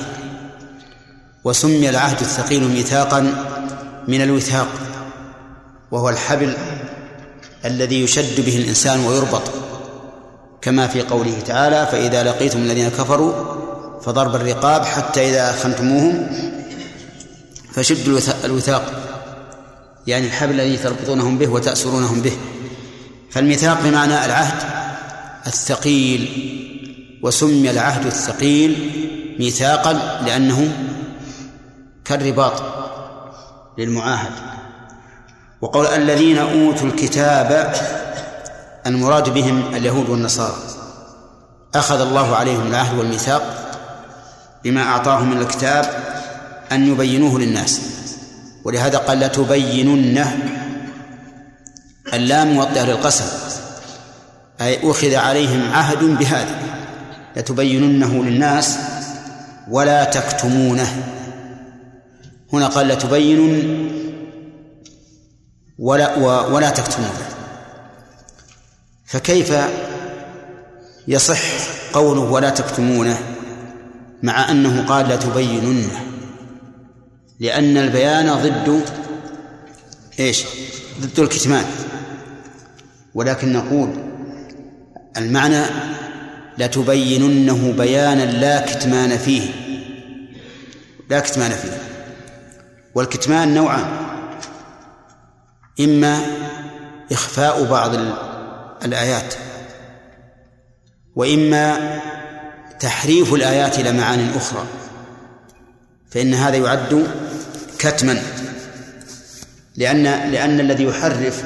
وسمي العهد الثقيل ميثاقا من الوثاق. وهو الحبل الذي يشد به الإنسان ويربط. كما في قوله تعالى فإذا لقيتم الذين كفروا فضرب الرقاب حتى إذا أخنتموهم فشدوا الوثاق. يعني الحبل الذي تربطونهم به وتأسرونهم به. فالميثاق بمعنى العهد الثقيل. وسمي العهد الثقيل ميثاقا لأنه كالرباط للمعاهد. وقول الذين أوتوا الكتاب المراد بهم اليهود والنصارى. أخذ الله عليهم العهد والميثاق بما أعطاهم من الكتاب أن يبينوه للناس. ولهذا قال لتبيننه اللام موطئة للقسم. أي أخذ عليهم عهد بهذا. لتبيننه للناس ولا تكتمونه. هنا قال لا تبينن ولا ولا تكتمونه فكيف يصح قوله ولا تكتمونه مع أنه قال لا تبيننه؟ لأن البيان ضد إيش؟ ضد الكتمان. ولكن نقول المعنى لتبيننه بيانا لا كتمان فيه. لا كتمان فيه. والكتمان نوعان. إما إخفاء بعض الآيات وإما تحريف الآيات إلى معان أخرى فإن هذا يعد كتما لأن لأن الذي يحرف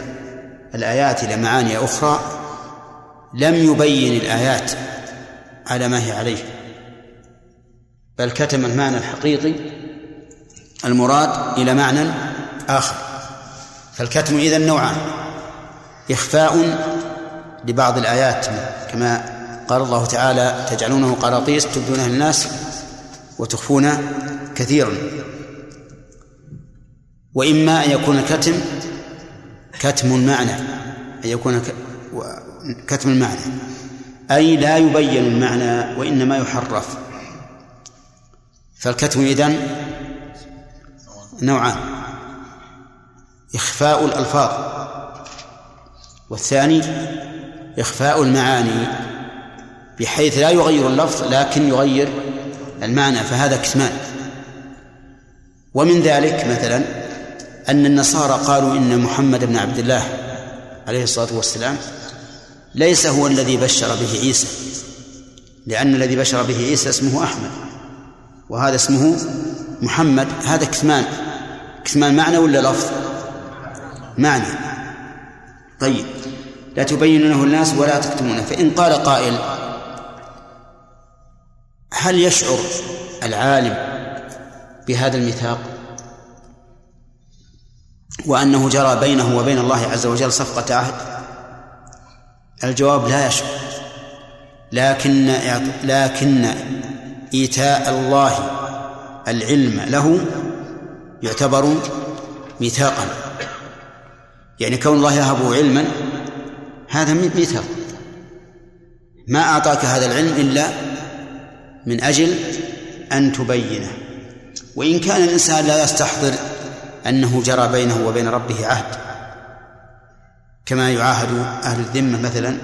الآيات إلى معاني أخرى لم يبين الآيات على ما هي عليه بل كتم المعنى الحقيقي المراد إلى معنى آخر. فالكتم إذن نوعان. إخفاء لبعض الآيات كما قال الله تعالى تجعلونه قراطيس تبدونها للناس وتخفون كثيرا. وإما أن يكون الكتم كتم المعنى أن يكون كتم المعنى. أي لا يبين المعنى وإنما يحرف. فالكتم إذن نوعان. إخفاء الألفاظ. والثاني إخفاء المعاني بحيث لا يغير اللفظ لكن يغير المعنى فهذا كتمان. ومن ذلك مثلا أن النصارى قالوا إن محمد بن عبد الله عليه الصلاة والسلام ليس هو الذي بشر به عيسى لأن الذي بشر به عيسى اسمه أحمد وهذا اسمه محمد. هذا كتمان. كتمان معنى ولا لفظ؟ معنى. طيب لا تبينونه الناس ولا تكتمونه. فإن قال قائل هل يشعر العالم بهذا الميثاق؟ وأنه جرى بينه وبين الله عز وجل صفقة عهد؟ الجواب لا يشعر. لكن لكن إيتاء الله العلم له يعتبر ميثاقا. يعني كون الله يهب علما هذا ميثاق ما أعطاك هذا العلم إلا من أجل أن تبينه. وإن كان الإنسان لا يستحضر أنه جرى بينه وبين ربه عهد كما يعاهد أهل الذمة مثلا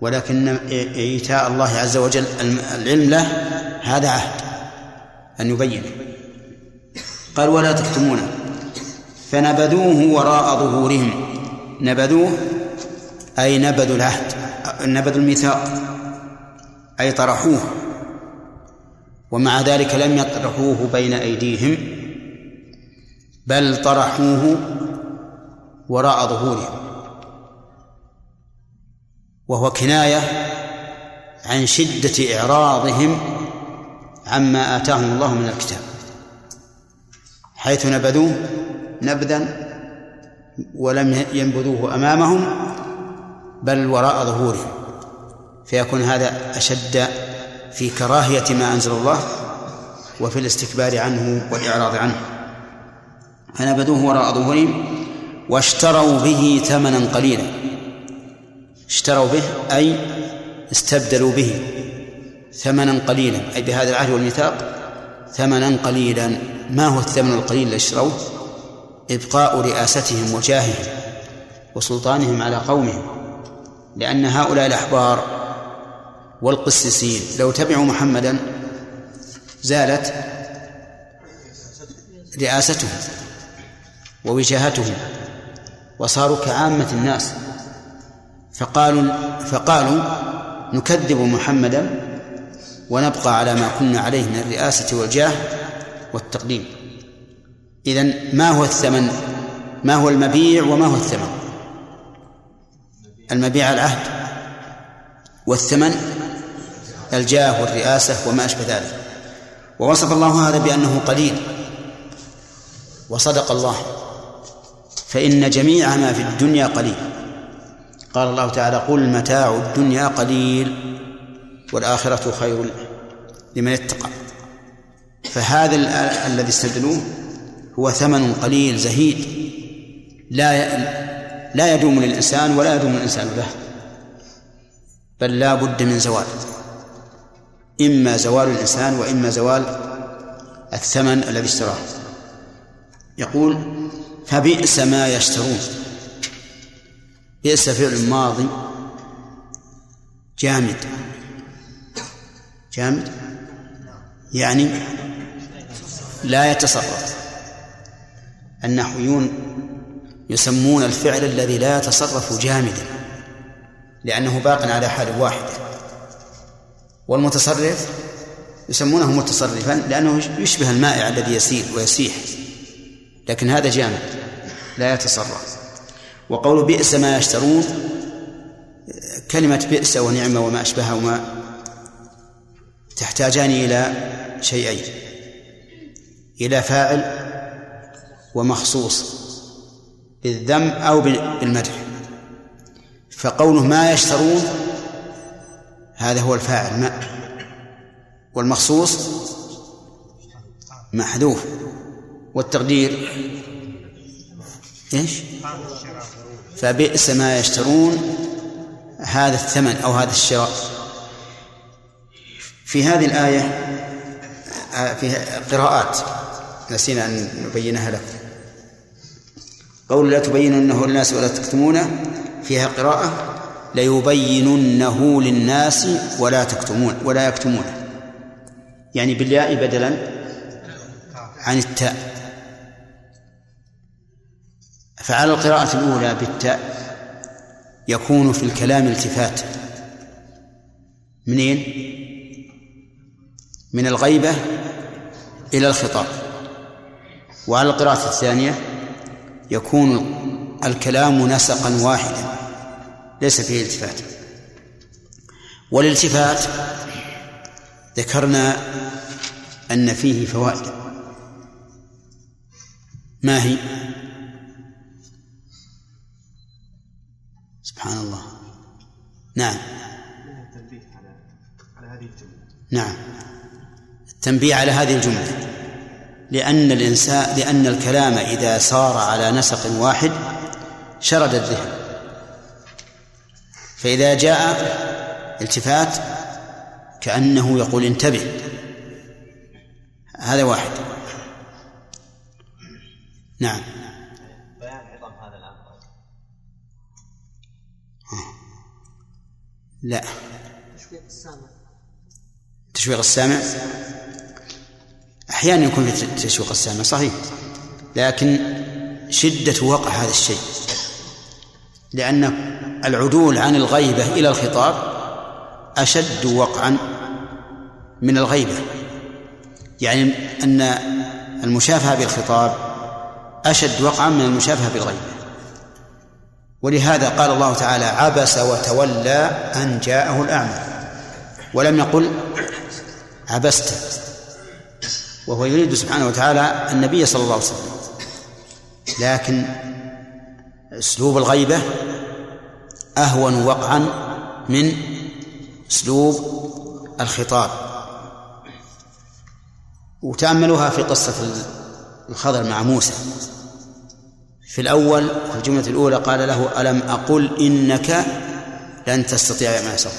ولكن إيتاء الله عز وجل العلم له هذا عهد أن يبينه. قال ولا تكتمونه. فنبذوه وراء ظهورهم. نبذوه أي نبذوا العهد نبذوا الميثاق أي طرحوه. ومع ذلك لم يطرحوه بين أيديهم بل طرحوه وراء ظهورهم. وهو كناية عن شدة إعراضهم عما آتاهم الله من الكتاب. حيث نبذوه نبذا ولم ينبذوه أمامهم بل وراء ظهورهم. فيكون هذا أشد في كراهية ما أنزل الله وفي الاستكبار عنه والإعراض عنه. فنبذوه وراء ظهورهم واشتروا به ثمنا قليلا. اشتروا به أي استبدلوا به ثمنا قليلا. أي بهذا العهد والميثاق ثمنا قليلا. ما هو الثمن القليل الذي اشتروه؟ إبقاء رئاستهم وجاههم وسلطانهم على قومهم لأن هؤلاء الأحبار والقسيسين لو تبعوا محمدا زالت رئاستهم ووجاهتهم وصاروا كعامة الناس. فقالوا فقالوا نكذب محمدا ونبقى على ما كنا عليه من الرئاسة والجاه والتقديم. إذن ما هو الثمن؟ ما هو المبيع وما هو الثمن؟ المبيع العهد والثمن الجاه والرئاسة وما أشبه ذلك. ووصف الله هذا بأنه قليل. وصدق الله. فإن جميع ما في الدنيا قليل. قال الله تعالى قل متاع الدنيا قليل والآخرة خير لمن اتقى. فهذا ال- الذي استبدلوه هو ثمن قليل زهيد. لا لا يدوم للإنسان ولا يدوم الإنسان له. بل لا بد من زوال. إما زوال الإنسان وإما زوال الثمن الذي اشتراه. يقول فبئس ما يشترون. بئس فعل ماضي جامد. جامد؟ يعني لا يتصرف. النحويون يسمون الفعل الذي لا يتصرف جامدا لأنه باق على حال واحدة والمتصرف يسمونه متصرفا لأنه يشبه المائع الذي يسير ويسيح لكن هذا جامد لا يتصرف. وقول بئس ما يشترون كلمة بئس ونعمة وما أشبهها وما تحتاجان إلى شيئين إلى فاعل ومخصوص بالذم أو بالمدح. فقوله ما يشترون هذا هو الفاعل ما والمخصوص محذوف. والتقدير إيش؟ فبئس ما يشترون هذا الثمن أو هذا الشراء. في هذه الآية في قراءات نسينا أن نبينها لكم. قول لا تبيننه للناس ولا تكتمونه فيها قراءة ليبيننه للناس ولا تكتمون ولا يكتمونه. يعني بالياء بدلا عن التاء. فعلى القراءة الأولى بالتاء يكون في الكلام التفات. منين؟ من الغيبة إلى الخطاب. وعلى القراءة الثانية يكون الكلام نسقا واحدا ليس فيه التفات. والالتفات ذكرنا أن فيه فوائد. ما هي؟ سبحان الله. نعم. التنبيه على هذه الجملة. نعم. التنبيه على هذه الجملة. لأن الإنسان لأن الكلام إذا سار على نسق واحد شرد الذهن. فإذا جاء التفات كأنه يقول انتبه. هذا واحد. نعم. بيان عظم هذا الامر لا. تشويق السامع. تشويق السامع؟ أحيانا يكون في تشويق السامع صحيح. لكن شدة وقع هذا الشيء. لأن العدول عن الغيبة إلى الخطاب أشد وقعا من الغيبة. يعني أن المشافهة بالخطاب أشد وقعا من المشافهة بالغيبة. ولهذا قال الله تعالى عبس وتولى أن جاءه الأعمى. ولم يقل عبست. وهو يريد سبحانه وتعالى النبي صلى الله عليه وسلم. لكن أسلوب الغيبة أهون وقعا من أسلوب الخطاب. وتأملوها في قصة الخضر مع موسى. في الأول في الجملة الأولى قال له ألم أقل إنك لن تستطيع معي صبرا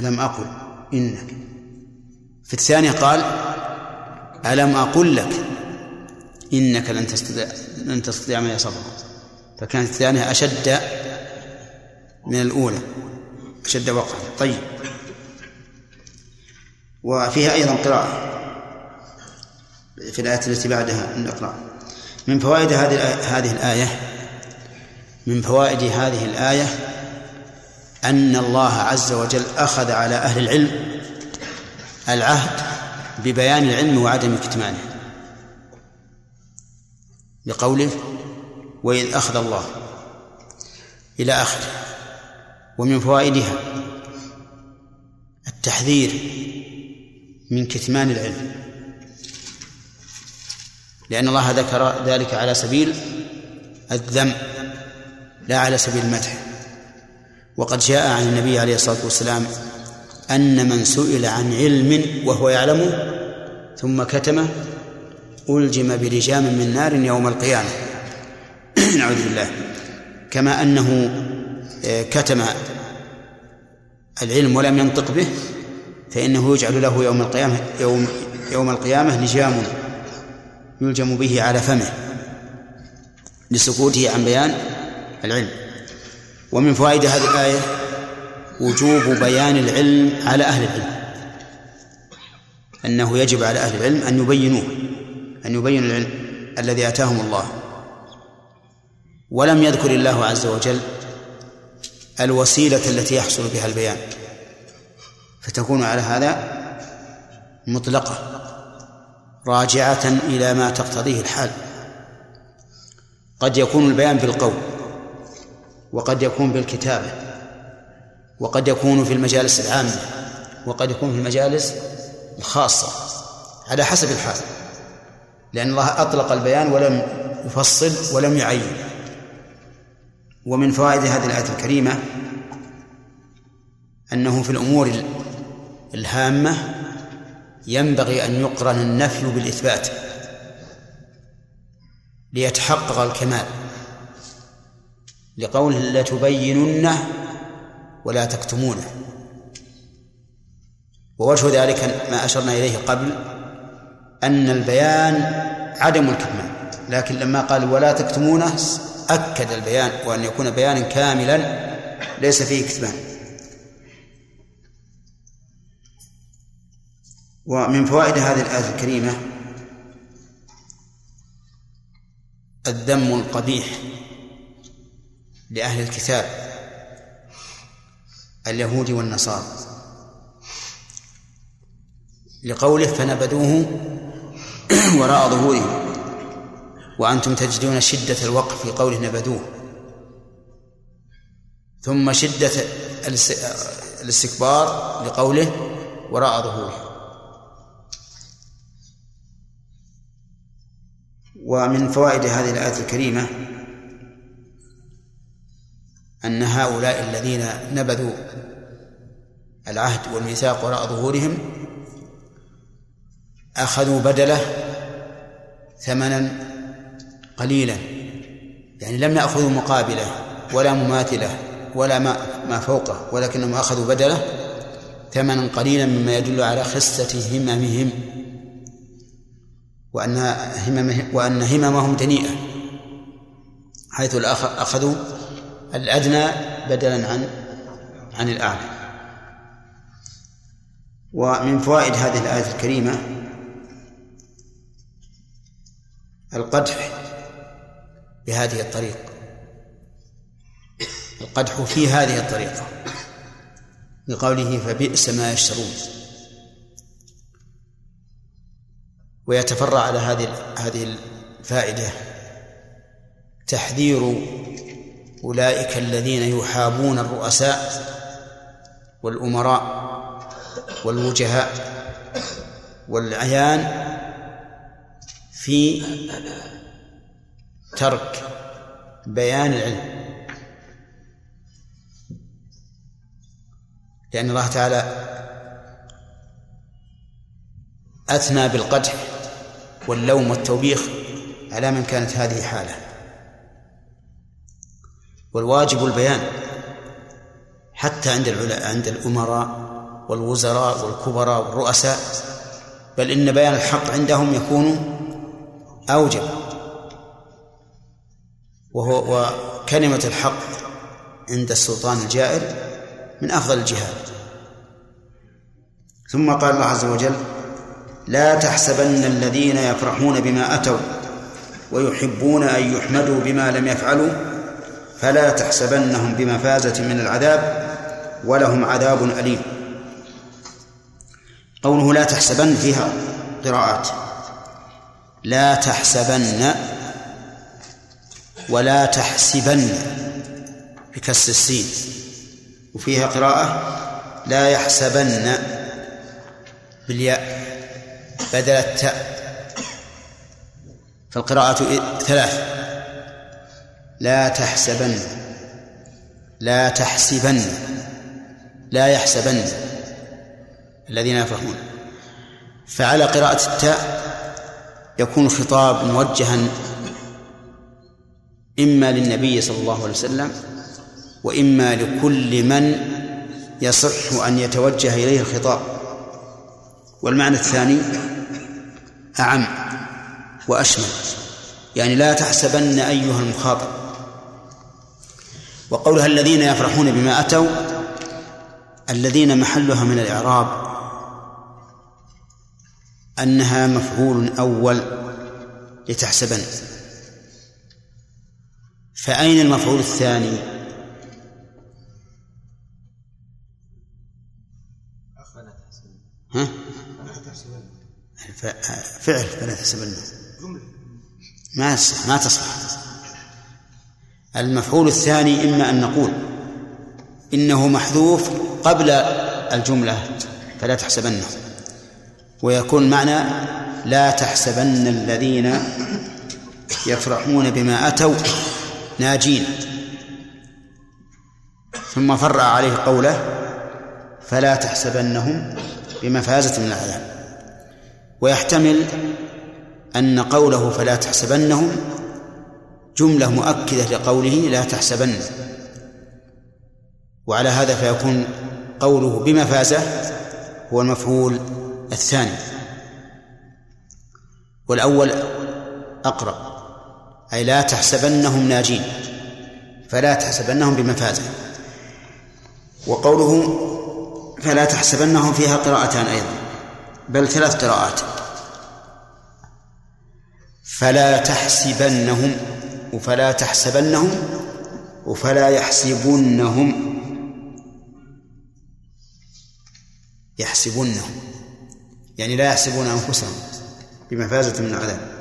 ألم أقل إنك. في الثانية قال ألم أقل لك إنك لن تستطيع لن تستطيع معي صبرا فكانت الثانية أشد من الأولى أشد وقعا. طيب. وفيها أيضا قراءة في الآية التي بعدها نقرأ من فوائد هذه هذه الآية من فوائد هذه الآية أن الله عز وجل أخذ على أهل العلم العهد ببيان العلم وعدم كتمانه لقوله وإذ أخذ الله إلى آخره ومن فوائدها التحذير من كتمان العلم لأن الله ذكر ذلك على سبيل الذم لا على سبيل المدح وقد جاء عن النبي عليه الصلاة والسلام أن من سئل عن علم وهو يعلمه ثم كتمه ألجم بلجام من نار يوم القيامة. [CLEARS THROAT] نعوذ بالله. كما أنه آه، كتم العلم ولم ينطق به فإنه يجعل له يوم القيامة يوم يوم القيامة لجام يلجم به على فمه لسكوته عن بيان العلم. ومن فوائد هذه الآية وجوب بيان العلم على أهل العلم. أنه يجب على أهل العلم أن يبينوه أن يبينوا العلم الذي آتاهم الله. ولم يذكر الله عز وجل الوسيلة التي يحصل بها البيان. فتكون على هذا مطلقة راجعة إلى ما تقتضيه الحال. قد يكون البيان بالقول وقد يكون بالكتابة. وقد يكون في المجالس العامة وقد يكون في المجالس الخاصة على حسب الحال لأن الله أطلق البيان ولم يفصل ولم يعين. ومن فوائد هذه الآية الكريمة أنه في الأمور الهامة ينبغي أن يقرن النفي بالإثبات ليتحقق الكمال لقوله لتبيننه ولا تكتمونه. ووجه ذلك ما أشرنا إليه قبل أن البيان عدم الكتمان. لكن لما قال ولا تكتمونه أكد البيان وأن يكون بيانا كاملا ليس فيه كتمان. ومن فوائد هذه الآية الكريمة الذم القبيح لأهل الكتاب. اليهود والنصارى. لقوله فنبذوه [CLEARS THROAT] وراء ظهورهم. وأنتم تجدون شدة الوقف في قوله نبذوه. ثم شدة الاستكبار لقوله وراء ظهورهم. ومن فوائد هذه الآية الكريمة أن هؤلاء الذين نبذوا العهد والميثاق وراء ظهورهم أخذوا بدلة ثمنا قليلا يعني لم يأخذوا مقابلة ولا مماثلة ولا ما ما فوقه ولكنهم أخذوا بدلة ثمنا قليلا مما يدل على خسة هممهم وأن هممهم وأن هممهم دنيئة حيث أخذوا الأدنى بدلا عن عن الأعلى. ومن فوائد هذه الآية الكريمة القدح بهذه الطريقة القدح في هذه الطريقة. بقوله فبئس ما يشترون. ويتفرع على هذه هذه الفائدة تحذير أولئك الذين يحابون الرؤساء والأمراء والوجهاء والعيان في ترك بيان العلم. لأن الله تعالى أثنى بالقدح واللوم والتوبيخ على من كانت هذه حالة. والواجب البيان حتى عند عند الأمراء والوزراء والكبراء والرؤساء بل إن بيان الحق عندهم يكون أوجب. وهو وكلمة الحق عند السلطان الجائر من أفضل الجهاد ثم قال الله عز وجل لا تحسبن الذين يفرحون بما أتوا ويحبون أن يحمدوا بما لم يفعلوا فلا تحسبنهم بمفازة من العذاب ولهم عذاب أليم. قوله لا تحسبن فيها قراءات. لا تحسبن ولا تحسبن بكسر السين. وفيها قراءة لا يحسبن بالياء بدل التاء. فالقراءة ثلاث. لا تحسبن. لا تحسبن. لا يحسبن. الذين يفرحون. فعلى قراءة التاء يكون الخطاب موجها إما للنبي صلى الله عليه وسلم وإما لكل من يصح أن يتوجه إليه الخطاب. والمعنى الثاني أعم وأشمل. يعني لا تحسبن أيها المخاطب. وقولها الذين يفرحون بما أتوا الذين محلها من الإعراب أنها مفعول أول لتحسبن. فأين المفعول الثاني؟ ها؟ فعل فلا تحسبن. ما ما تصلح المفعول الثاني إما أن نقول إنه محذوف قبل الجملة فلا تحسبنه ويكون معنى لا تحسبن الذين يفرحون بما أتوا ناجين. ثم فرع عليه قوله فلا تحسبنهم بمفازة من العذاب ويحتمل أن قوله فلا تحسبنهم جملة مؤكدة لقوله لا تحسبن. وعلى هذا فيكون قوله بمفازة هو المفعول الثاني. والأول أقرب أي لا تحسبنهم ناجين فلا تحسبنهم بمفازة وقوله فلا تحسبنهم فيها قراءتان أيضا بل ثلاث قراءات. فلا تحسبنهم وفلا تحسبنهم؟ وفلا يحسبنهم؟ يحسبنهم. يعني لا يحسبون أنفسهم بمفازة من العذاب.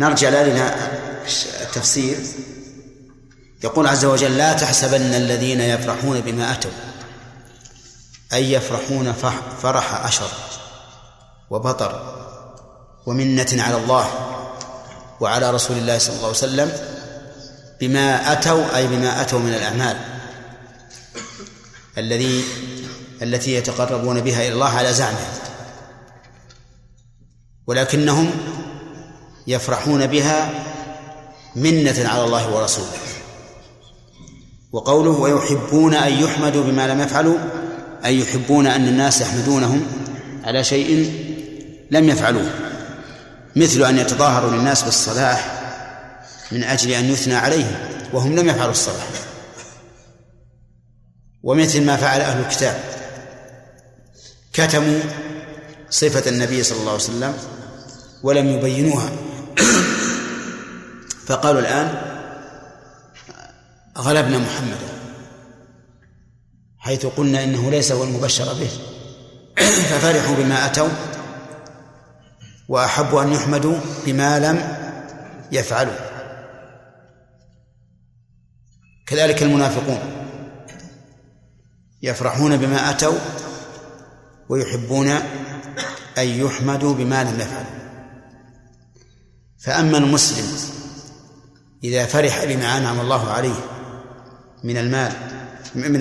نرجع لنا التفسير. يقول عز وجل لا تحسبن الذين يفرحون بما أتوا أي يفرحون فرح أشر وبطر ومنة على الله وعلى رسول الله صلى الله عليه وسلم بما أتوا أي بما أتوا من الأعمال الذي التي يتقربون بها إلى الله على زعمه. ولكنهم يفرحون بها منة على الله ورسوله. وقوله ويحبون أن يحمدوا بما لم يفعلوا أي يحبون أن الناس يحمدونهم على شيء لم يفعلوه. مثل أن يتظاهروا للناس بالصلاح من أجل أن يثنى عليهم وهم لم يفعلوا الصلاح. ومثل ما فعل أهل الكتاب كتموا صفة النبي صلى الله عليه وسلم ولم يبينوها. فقالوا الآن غلبنا محمدا حيث قلنا إنه ليس هو المبشر به. ففرحوا بما أتوا وأحبوا أن يحمدوا بما لم يفعلوا كذلك المنافقون يفرحون بما أتوا ويحبون أن يحمدوا بما لم يفعلوا. فأما المسلم إذا فرح بما أنعم الله عليه من المال من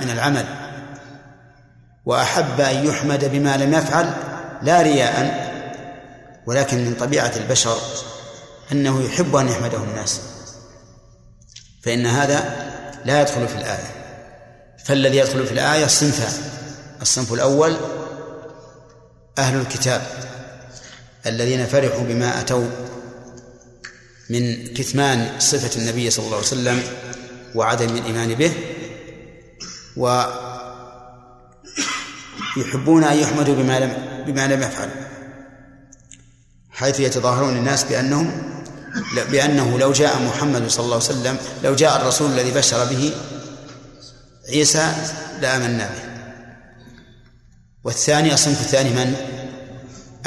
من العمل وأحب أن يحمد بما لم يفعل لا رياء ولكن من طبيعة البشر أنه يحب أن يحمده الناس. فإن هذا لا يدخل في الآية. فالذي يدخل في الآية صنفان الصنف الأول أهل الكتاب الذين فرحوا بما أتوا من كتمان صفة النبي صلى الله عليه وسلم وعدم الإيمان به ويحبون أن يحمدوا بما لم بما لم يفعلوا. حيث يتظاهرون للناس بأنهم بأنه لو جاء محمد صلى الله عليه وسلم لو جاء الرسول الذي بشر به عيسى لآمنا به. والثاني الصنف الثاني من؟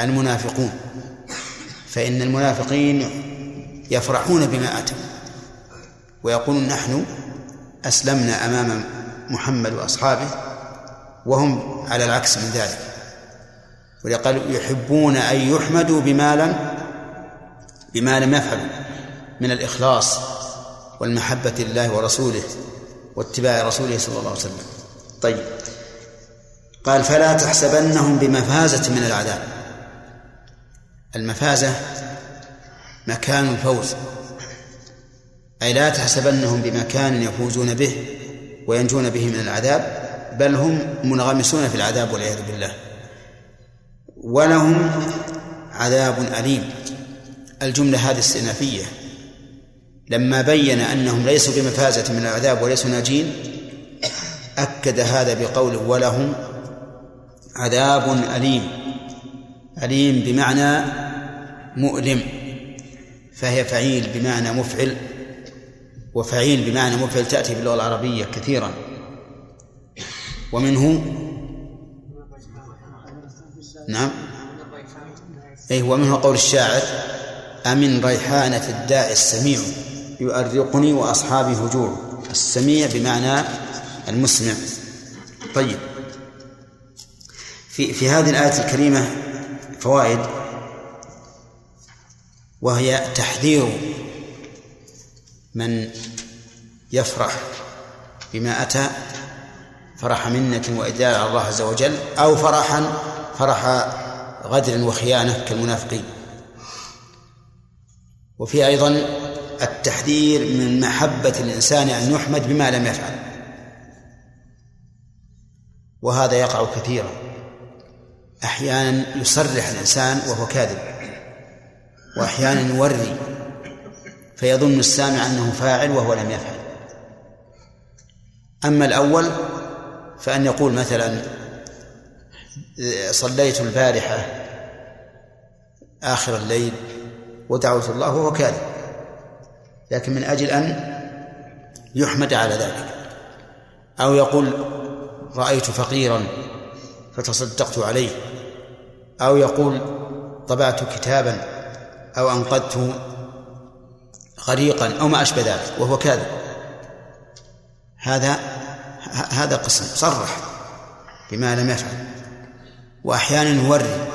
المنافقون. فإن المنافقين يفرحون بما أتوا ويقولون نحن أسلمنا أمام محمد وأصحابه وهم على العكس من ذلك. ولقال يحبون أن يحمدوا بما لم بما لم يفعلوا من الإخلاص والمحبة لله ورسوله واتباع رسوله صلى الله عليه وسلم. طيب. قال فلا تحسبنهم بمفازة من العذاب. المفازة مكان الفوز. أي لا تحسبنهم بمكان يفوزون به وينجون به من العذاب بل هم منغمسون في العذاب والعياذ بالله. ولهم عذاب أليم. الجملة هذه استئنافية. لما بين أنهم ليسوا بمفازة من العذاب وليسوا ناجين أكد هذا بقوله ولهم عذاب أليم. أليم بمعنى مؤلم. فهي فعيل بمعنى مفعل وفعيل بمعنى مفعل تأتي في اللغة العربية كثيرا. ومنه نعم. أي ومنه قول الشاعر أمن ريحانة الداء السميع يؤرقني وأصحابي هجور السميع بمعنى المسمع. طيب. في في هذه الآية الكريمة فوائد وهي تحذير من يفرح بما أتى فرح منة وإدلال على الله عز وجل أو فرحا فرح غدر وخيانة كالمنافقين. وفي أيضا التحذير من محبة الإنسان أن يحمد بما لم يفعل. وهذا يقع كثيرا. أحيانا يصرح الإنسان وهو كاذب. وأحيانا يوري. فيظن السامع أنه فاعل وهو لم يفعل. أما الأول فأن يقول مثلا صليت البارحة آخر الليل ودعوت الله وهو كاذب. لكن من أجل أن يحمد على ذلك. أو يقول رأيت فقيرا فتصدقت عليه. أو يقول طبعت كتابا أو أنقذت غريقا أو ما أشبه ذلك وهو كاذب. هذا هذا قسم صرح بما لم يفعل. وأحيانا يوري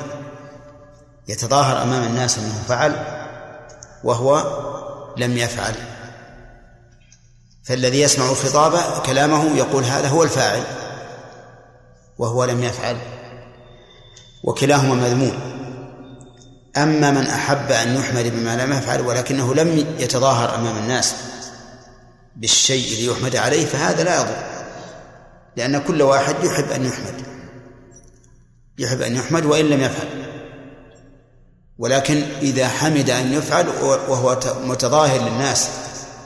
يتظاهر أمام الناس أنه فعل وهو لم يفعل. فالذي يسمع الخطاب كلامه يقول هذا هو الفاعل وهو لم يفعل وكلاهما مذموم. أما من أحب أن يحمد بما لم يفعل ولكنه لم يتظاهر أمام الناس بالشيء ليحمد عليه فهذا لا يضر لأن كل واحد يحب أن يحمد. يحب أن يحمد وإن لم يفعل. ولكن إذا حمد أن يفعل وهو متظاهر للناس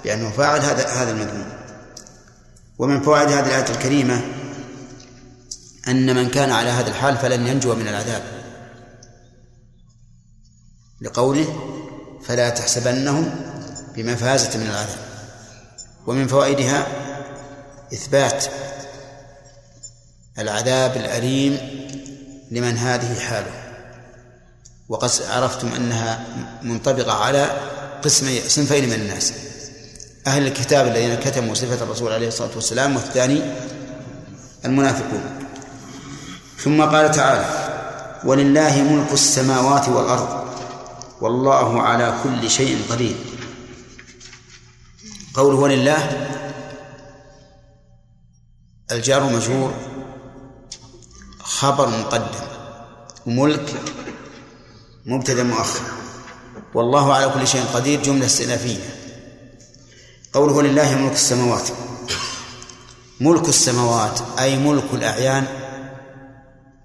بأنه فاعل هذا هذا المذموم. ومن فوائد هذه الآية الكريمة أن من كان على هذا الحال فلن ينجو من العذاب. لقوله فلا تحسبنهم بمفازة من العذاب. ومن فوائدها إثبات العذاب الأليم لمن هذه حاله. وقد عرفتم أنها منطبقة على قسمي صنفين من الناس. أهل الكتاب الذين كتموا صفة الرسول عليه الصلاة والسلام والثاني المنافقون. ثم قال تعالى ولله ملك السماوات والأرض والله على كل شيء قدير. قوله ولله الجار مجرور خبر مقدم وملك مبتدأ مؤخر والله على كل شيء قدير جملة استئنافية. قوله لله ملك السماوات. ملك السماوات أي ملك الأعيان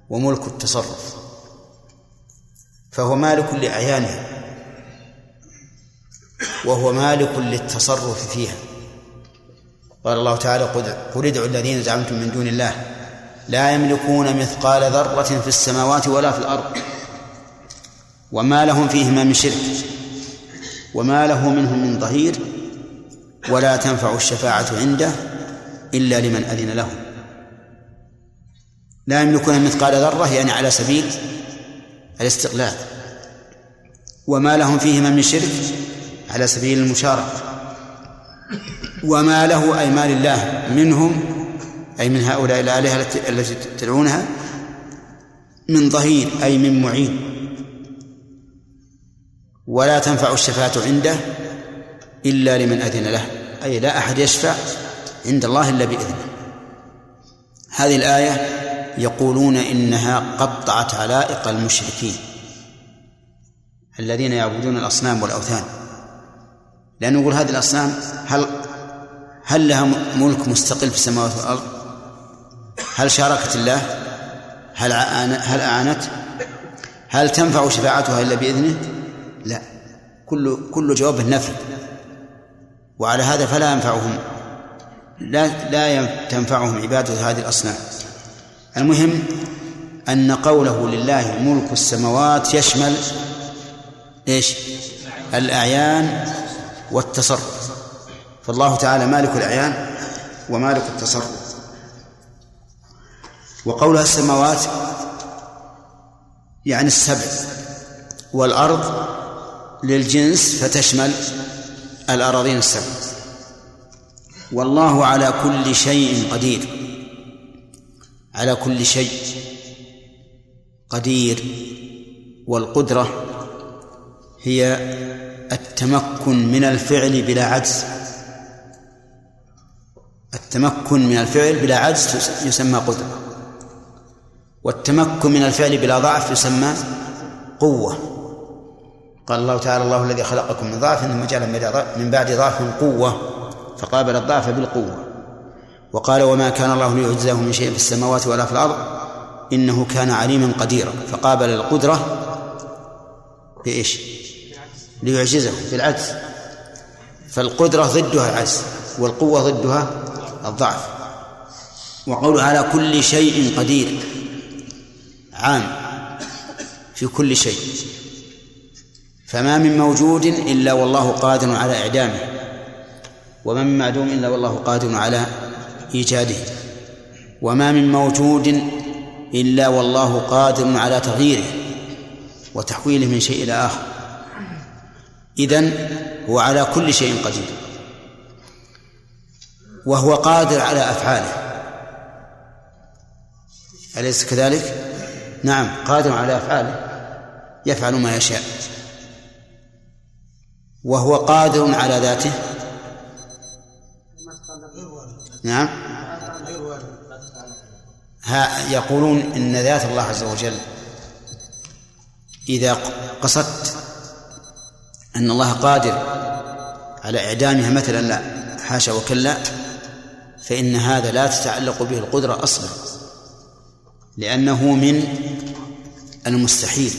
وملك التصرف. فهو مالك لأعيانها وهو مالك للتصرف فيها. قال الله تعالى قل ادعوا الذين زعمتم من دون الله لا يملكون مثقال ذرة في السماوات ولا في الأرض. وما لهم فيهما من شرك وما له منهم من ظهير ولا تنفع الشفاعة عنده إلا لمن أذن له. لا يملكون مثقال ذرة يعني على سبيل الاستقلال وما لهم فيهما من شرك على سبيل المشاركة. وما له أي ما لله منهم أي من هؤلاء الآلهة التي تدعونها من ظهير أي من معين. ولا تنفع الشفاعة عنده إلا لمن أذن له أي لا أحد يشفع عند الله إلا بإذنه. هذه الآية يقولون إنها قطعت علائق المشركين الذين يعبدون الأصنام والأوثان. لأنه يقول هذه الأصنام هل هل لها ملك مستقل في السماوات والأرض؟ هل شاركت الله؟ هل هل أعانت هل تنفع شفاعتها إلا بإذنه؟ لا. كل كل جواب النفي وعلى هذا فلا ينفعهم. لا لا تنفعهم عبادة هذه الأصنام. المهم أن قوله لله ملك السماوات يشمل إيش؟ الأعيان والتصرف. فالله تعالى مالك الأعيان ومالك التصرف. وقولها السماوات يعني السبع والأرض للجنس فتشمل الأراضين السبع. والله على كل شيء قدير. على كل شيء قدير. والقدرة هي التمكن من الفعل بلا عجز. التمكن من الفعل بلا عجز يسمى قدرة. والتمكن من الفعل بلا ضعف يسمى قوة. قال الله تعالى الله الذي خلقكم من ضعف ثم جعل من بعد ضعف قوة. فقابل الضعف بالقوة. وقال وما كان الله ليعجزه من شيء في السماوات ولا في الأرض إنه كان عليما قديرا. فقابل القدرة بإيش؟ ليعجزه بالعجز. فالقدرة ضدها العجز والقوة ضدها الضعف. وقوله على كل شيء قدير. عام في كل شيء فما من موجود إلا والله قادر على إعدامه وما من معدوم إلا والله قادر على إيجاده وما من موجود إلا والله قادر على تغييره وتحويله من شيء إلى آخر إذن هو على كل شيء قدير وهو قادر على أفعاله أليس كذلك؟ نعم قادر على أفعاله يفعل ما يشاء. وهو قادر على ذاته. نعم. ها يقولون إن ذات الله عز وجل إذا قصدت أن الله قادر على إعدامها مثلا لا حاشا وكلا فإن هذا لا تتعلق به القدرة أصلا. لأنه من المستحيل.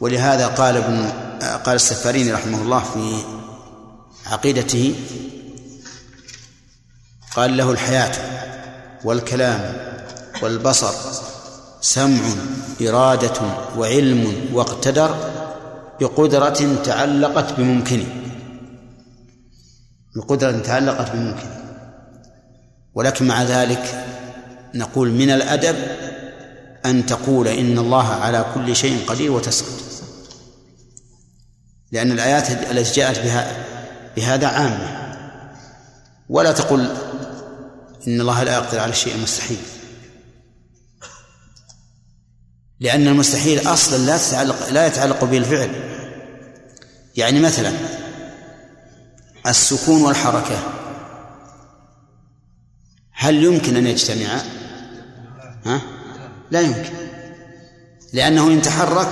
ولهذا قال ابن قال السفاريني رحمه الله في عقيدته قال له الحياة والكلام والبصر سمع إرادة وعلم واقتدر بقدرة تعلقت بممكنه بقدرة تعلقت بممكنه ولكن مع ذلك نقول من الأدب أن تقول إن الله على كل شيء قدير وتسكت لأن الآيات التي جاءت بها بهذا عامة. ولا تقل إن الله لا يقدر على الشيء المستحيل لأن المستحيل أصلا لا تتعلق لا يتعلق به الفعل يعني مثلا السكون والحركة. هل يمكن أن يجتمعا؟ ها؟ لا يمكن. لأنه إن تحرك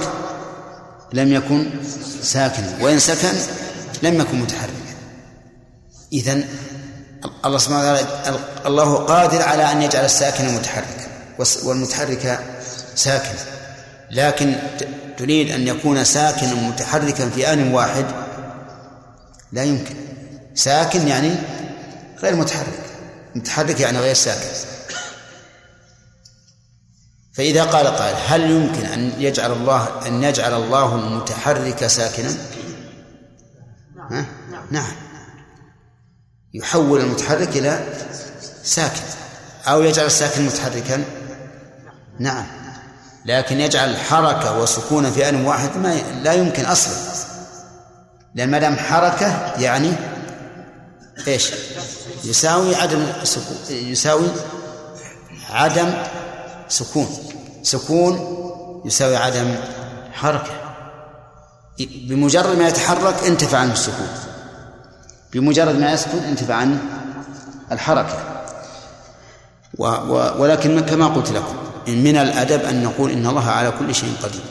لم يكن ساكنا وإن سكن لم يكن متحركا. إذن الله سبحانه وتعالى الله قادر على أن يجعل الساكن متحركا والمتحرك ساكن. لكن تريد أن يكون ساكنا متحركا في آن واحد لا يمكن. ساكن يعني غير متحرك. متحرك يعني غير ساكن. فإذا قال قائل هل يمكن أن يجعل الله أن يجعل الله المتحرك ساكنا؟ ها؟ نعم يحول المتحرك إلى ساكن أو يجعل الساكن متحركا نعم لكن يجعل حركة وسكون في آن واحد ما لا يمكن أصلا لأن ما دام حركة يعني إيش؟ يساوي عدم سكون يساوي عدم سكون. سكون يساوي عدم حركة. بمجرد ما يتحرك انتفع عنه السكون. بمجرد ما يسكن انتفع عنه الحركة. و و ولكن كما قلت لكم من الأدب أن نقول إن الله على كل شيء قدير.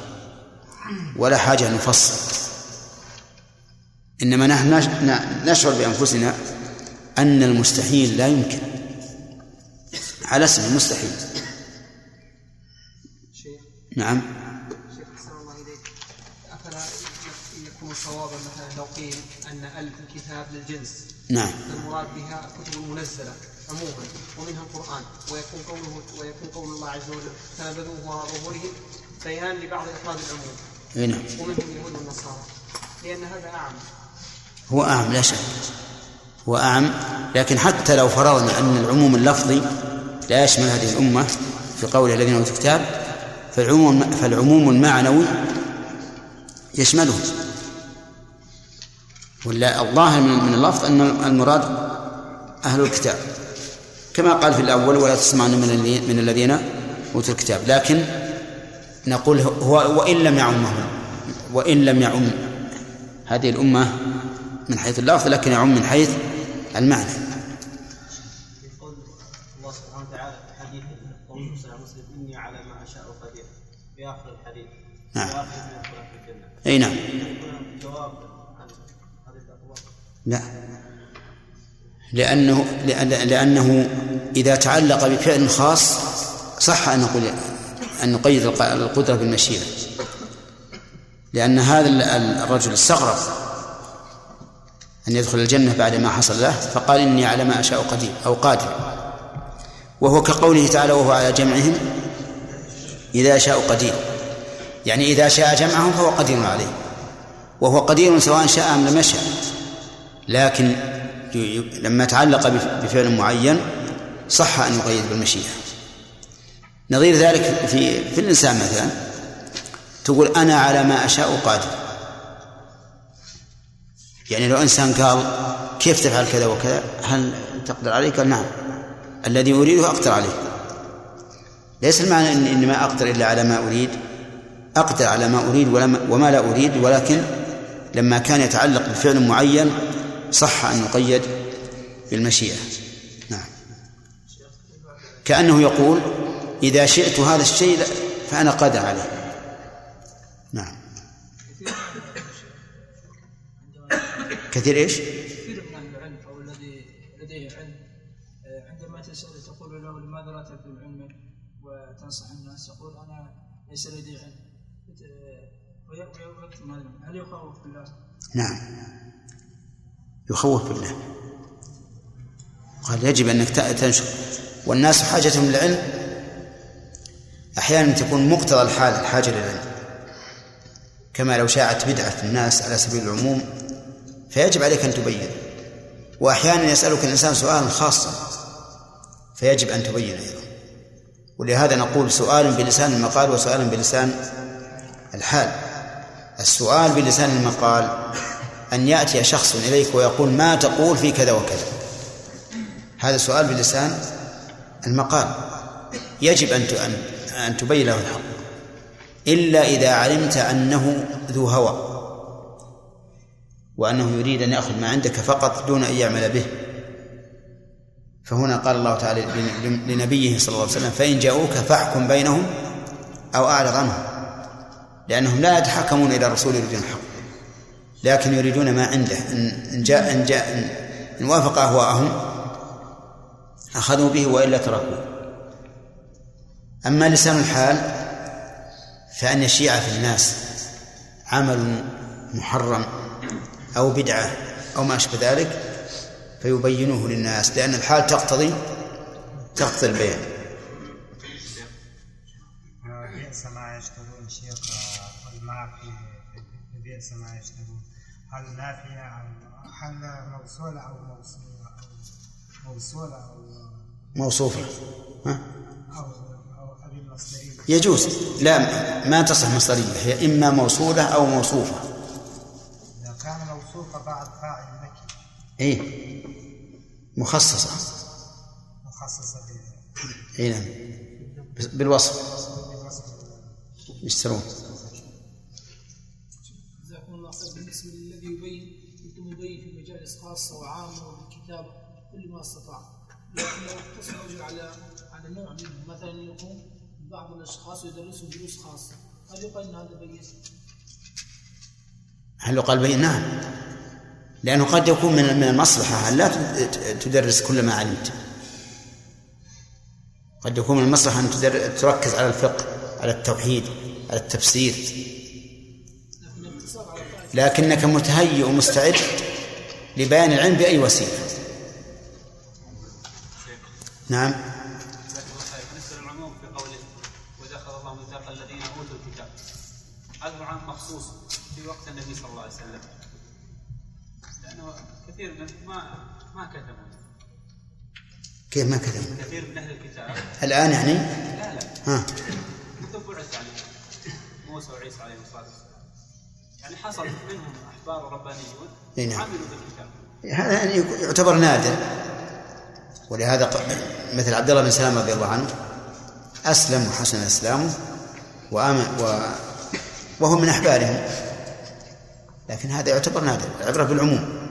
ولا حاجة أن نفصل. إنما نحن نشعر بأنفسنا أن المستحيل لا يمكن. على اسم المستحيل. نعم. شيخ أحسن الله إليك. أفلا يكون صوابا مثلا لو قيل أن ألف الكتاب للجنس. نعم. المراد بها كتب المنزلة عموما ومنها القرآن. ويكون قوله ويكون قول الله عز وجل فنبذوه وراء ظهورهم. بيان لبعض إفراد العموم. نعم. ومنهم اليهود والنصارى. لأن هذا أعم. هو أعم لا شك. هو أعم. لكن حتى لو فرضنا أن العموم اللفظي لا يشمل هذه الأمة في قول الذين أوتوا الكتاب فالعموم فالعموم المعنوي يشمله ولا الظاهر من اللفظ أن المراد أهل الكتاب. كما قال في الأول ولا تسمعن من من الذين أوتوا الكتاب. لكن نقول هو وإن لم يعمهم. وإن لم يعم هذه الأمة من حيث اللفظ لكن يعم من حيث المعنى في قول الله سبحانه وتعالى في حديث قول صلى مسلم اني على ما اشاء قدير في اخر الحديث نعم. أي نعم. لا. لأنه لأن- لأنه إذا تعلق بفعل خاص صح أن نقول أن نقيد الق- القدرة بالمشيئة. لأن هذا ال- الرجل استغرب أن يدخل الجنة بعد ما حصل له فقال إني على ما أشاء قدير أو قادر. وهو كقوله تعالى وهو على جمعهم إذا شاء قدير. يعني إذا شاء جمعهم فهو قدير عليه. وهو قدير سواء شاء أم لم يشاء لكن لما تعلق بف- بفعل معين صح أن يقيد بالمشيئة. نظير ذلك في في الإنسان مثلا. تقول أنا على ما أشاء قادر. يعني لو إنسان قال كيف تفعل كذا وكذا؟ هل تقدر عليه؟ قال نعم. الذي أريده أقدر عليه. ليس المعنى إن إني ما أقدر إلا على ما أريد. أقدر على ما أريد وما لا أريد ولكن لما كان يتعلق بفعل معين صح أن يقيد بالمشيئة. نعم. كأنه يقول إذا شئت هذا الشيء فأنا قادر عليه. نعم. كثير إيش؟ هل يخوف بالله؟ نعم. يخوف بالله. قال يجب أنك تنشر. والناس حاجتهم للعلم. أحيانا تكون مقتضى الحال الحاجة للعلم كما لو شاعت بدعة في الناس على سبيل العموم فيجب عليك أن تبين. وأحيانا يسألك الإنسان سؤالا خاصا فيجب أن تبين أيضا. ولهذا نقول سؤال بلسان المقال وسؤال بلسان الحال. السؤال بلسان المقال أن يأتي شخص إليك ويقول ما تقول في كذا وكذا. هذا سؤال بلسان المقال. يجب أن أن- تبين له الحق. إلا إذا علمت أنه ذو هوى وأنه يريد أن يأخذ ما عندك فقط دون أن يعمل به. فهنا قال الله تعالى لن- لنبيه صلى الله عليه وسلم فإن جاءوك فاحكم بينهم أو أعرض عنهم. لأنهم لا يتحكمون إلى الرسول يريدون الحق لكن يريدون ما عنده. إن جاء إن جاء إن وافق أهواءهم أخذوا به وإلا تركوه. أما لسان الحال فأن يشيع في الناس عمل محرم أو بدعة أو ما أشبه ذلك فيبينوه للناس لأن الحال تقتضي تقتضي البيان. بئس ما يشترون هل نافية أو هل موصولة أو موصولة أو موصولة أو موصوفة. ها؟ أو أو يجوز. لا ما تصح مصدرية هي إما موصولة أو موصوفة. إذا كان موصوفة بعد فاعل نكرة إيه. مخصصة. مخصصة إيه نعم. بالوصف. يشترون. يكون خاصة وعامة وبالكتاب كل ما استطاع. لكن لو اقتصر الرجل على على نوع منه مثلا يقوم بعض الأشخاص يدرسهم دروس خاصة. هل يقال إن هذا بين؟ هل يقال بين؟ نعم. لأنه قد يكون من من المصلحة أن لا تدرس كل ما علمت. قد يكون من المصلحة أن تركز على الفقه على التوحيد على التفسير. لكنك متهيئ ومستعد. لبيان العلم بأي وسيلة. نعم. هذا عام مخصوص في وقت النبي صلى الله عليه وسلم. لأنه كثير من ما ما كتبوا. كيف ما كتب كثير من أهل الكتاب. الآن يعني؟ لا لا. ها. بعث يعني موسى وعيسى عليهم والسلام يعني حصل منهم احبار ربانيون إي نعم. عملوا بالكتاب. هذا يعني يعتبر نادر. ولهذا ق- مثل عبد الله بن سلام رضي الله عنه أسلم وحسن إسلامه وآمن و وهو من أحبارهم. لكن هذا يعتبر نادر العبرة بالعموم.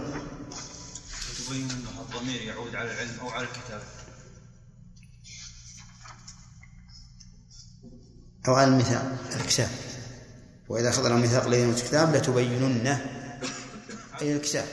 تبين إنه الضمير يعود على العلم أو على الكتاب. أو على الميثاق الكتاب. وإذا أخذنا الميثاق لين الكتاب لتبيننه. أي الكتاب.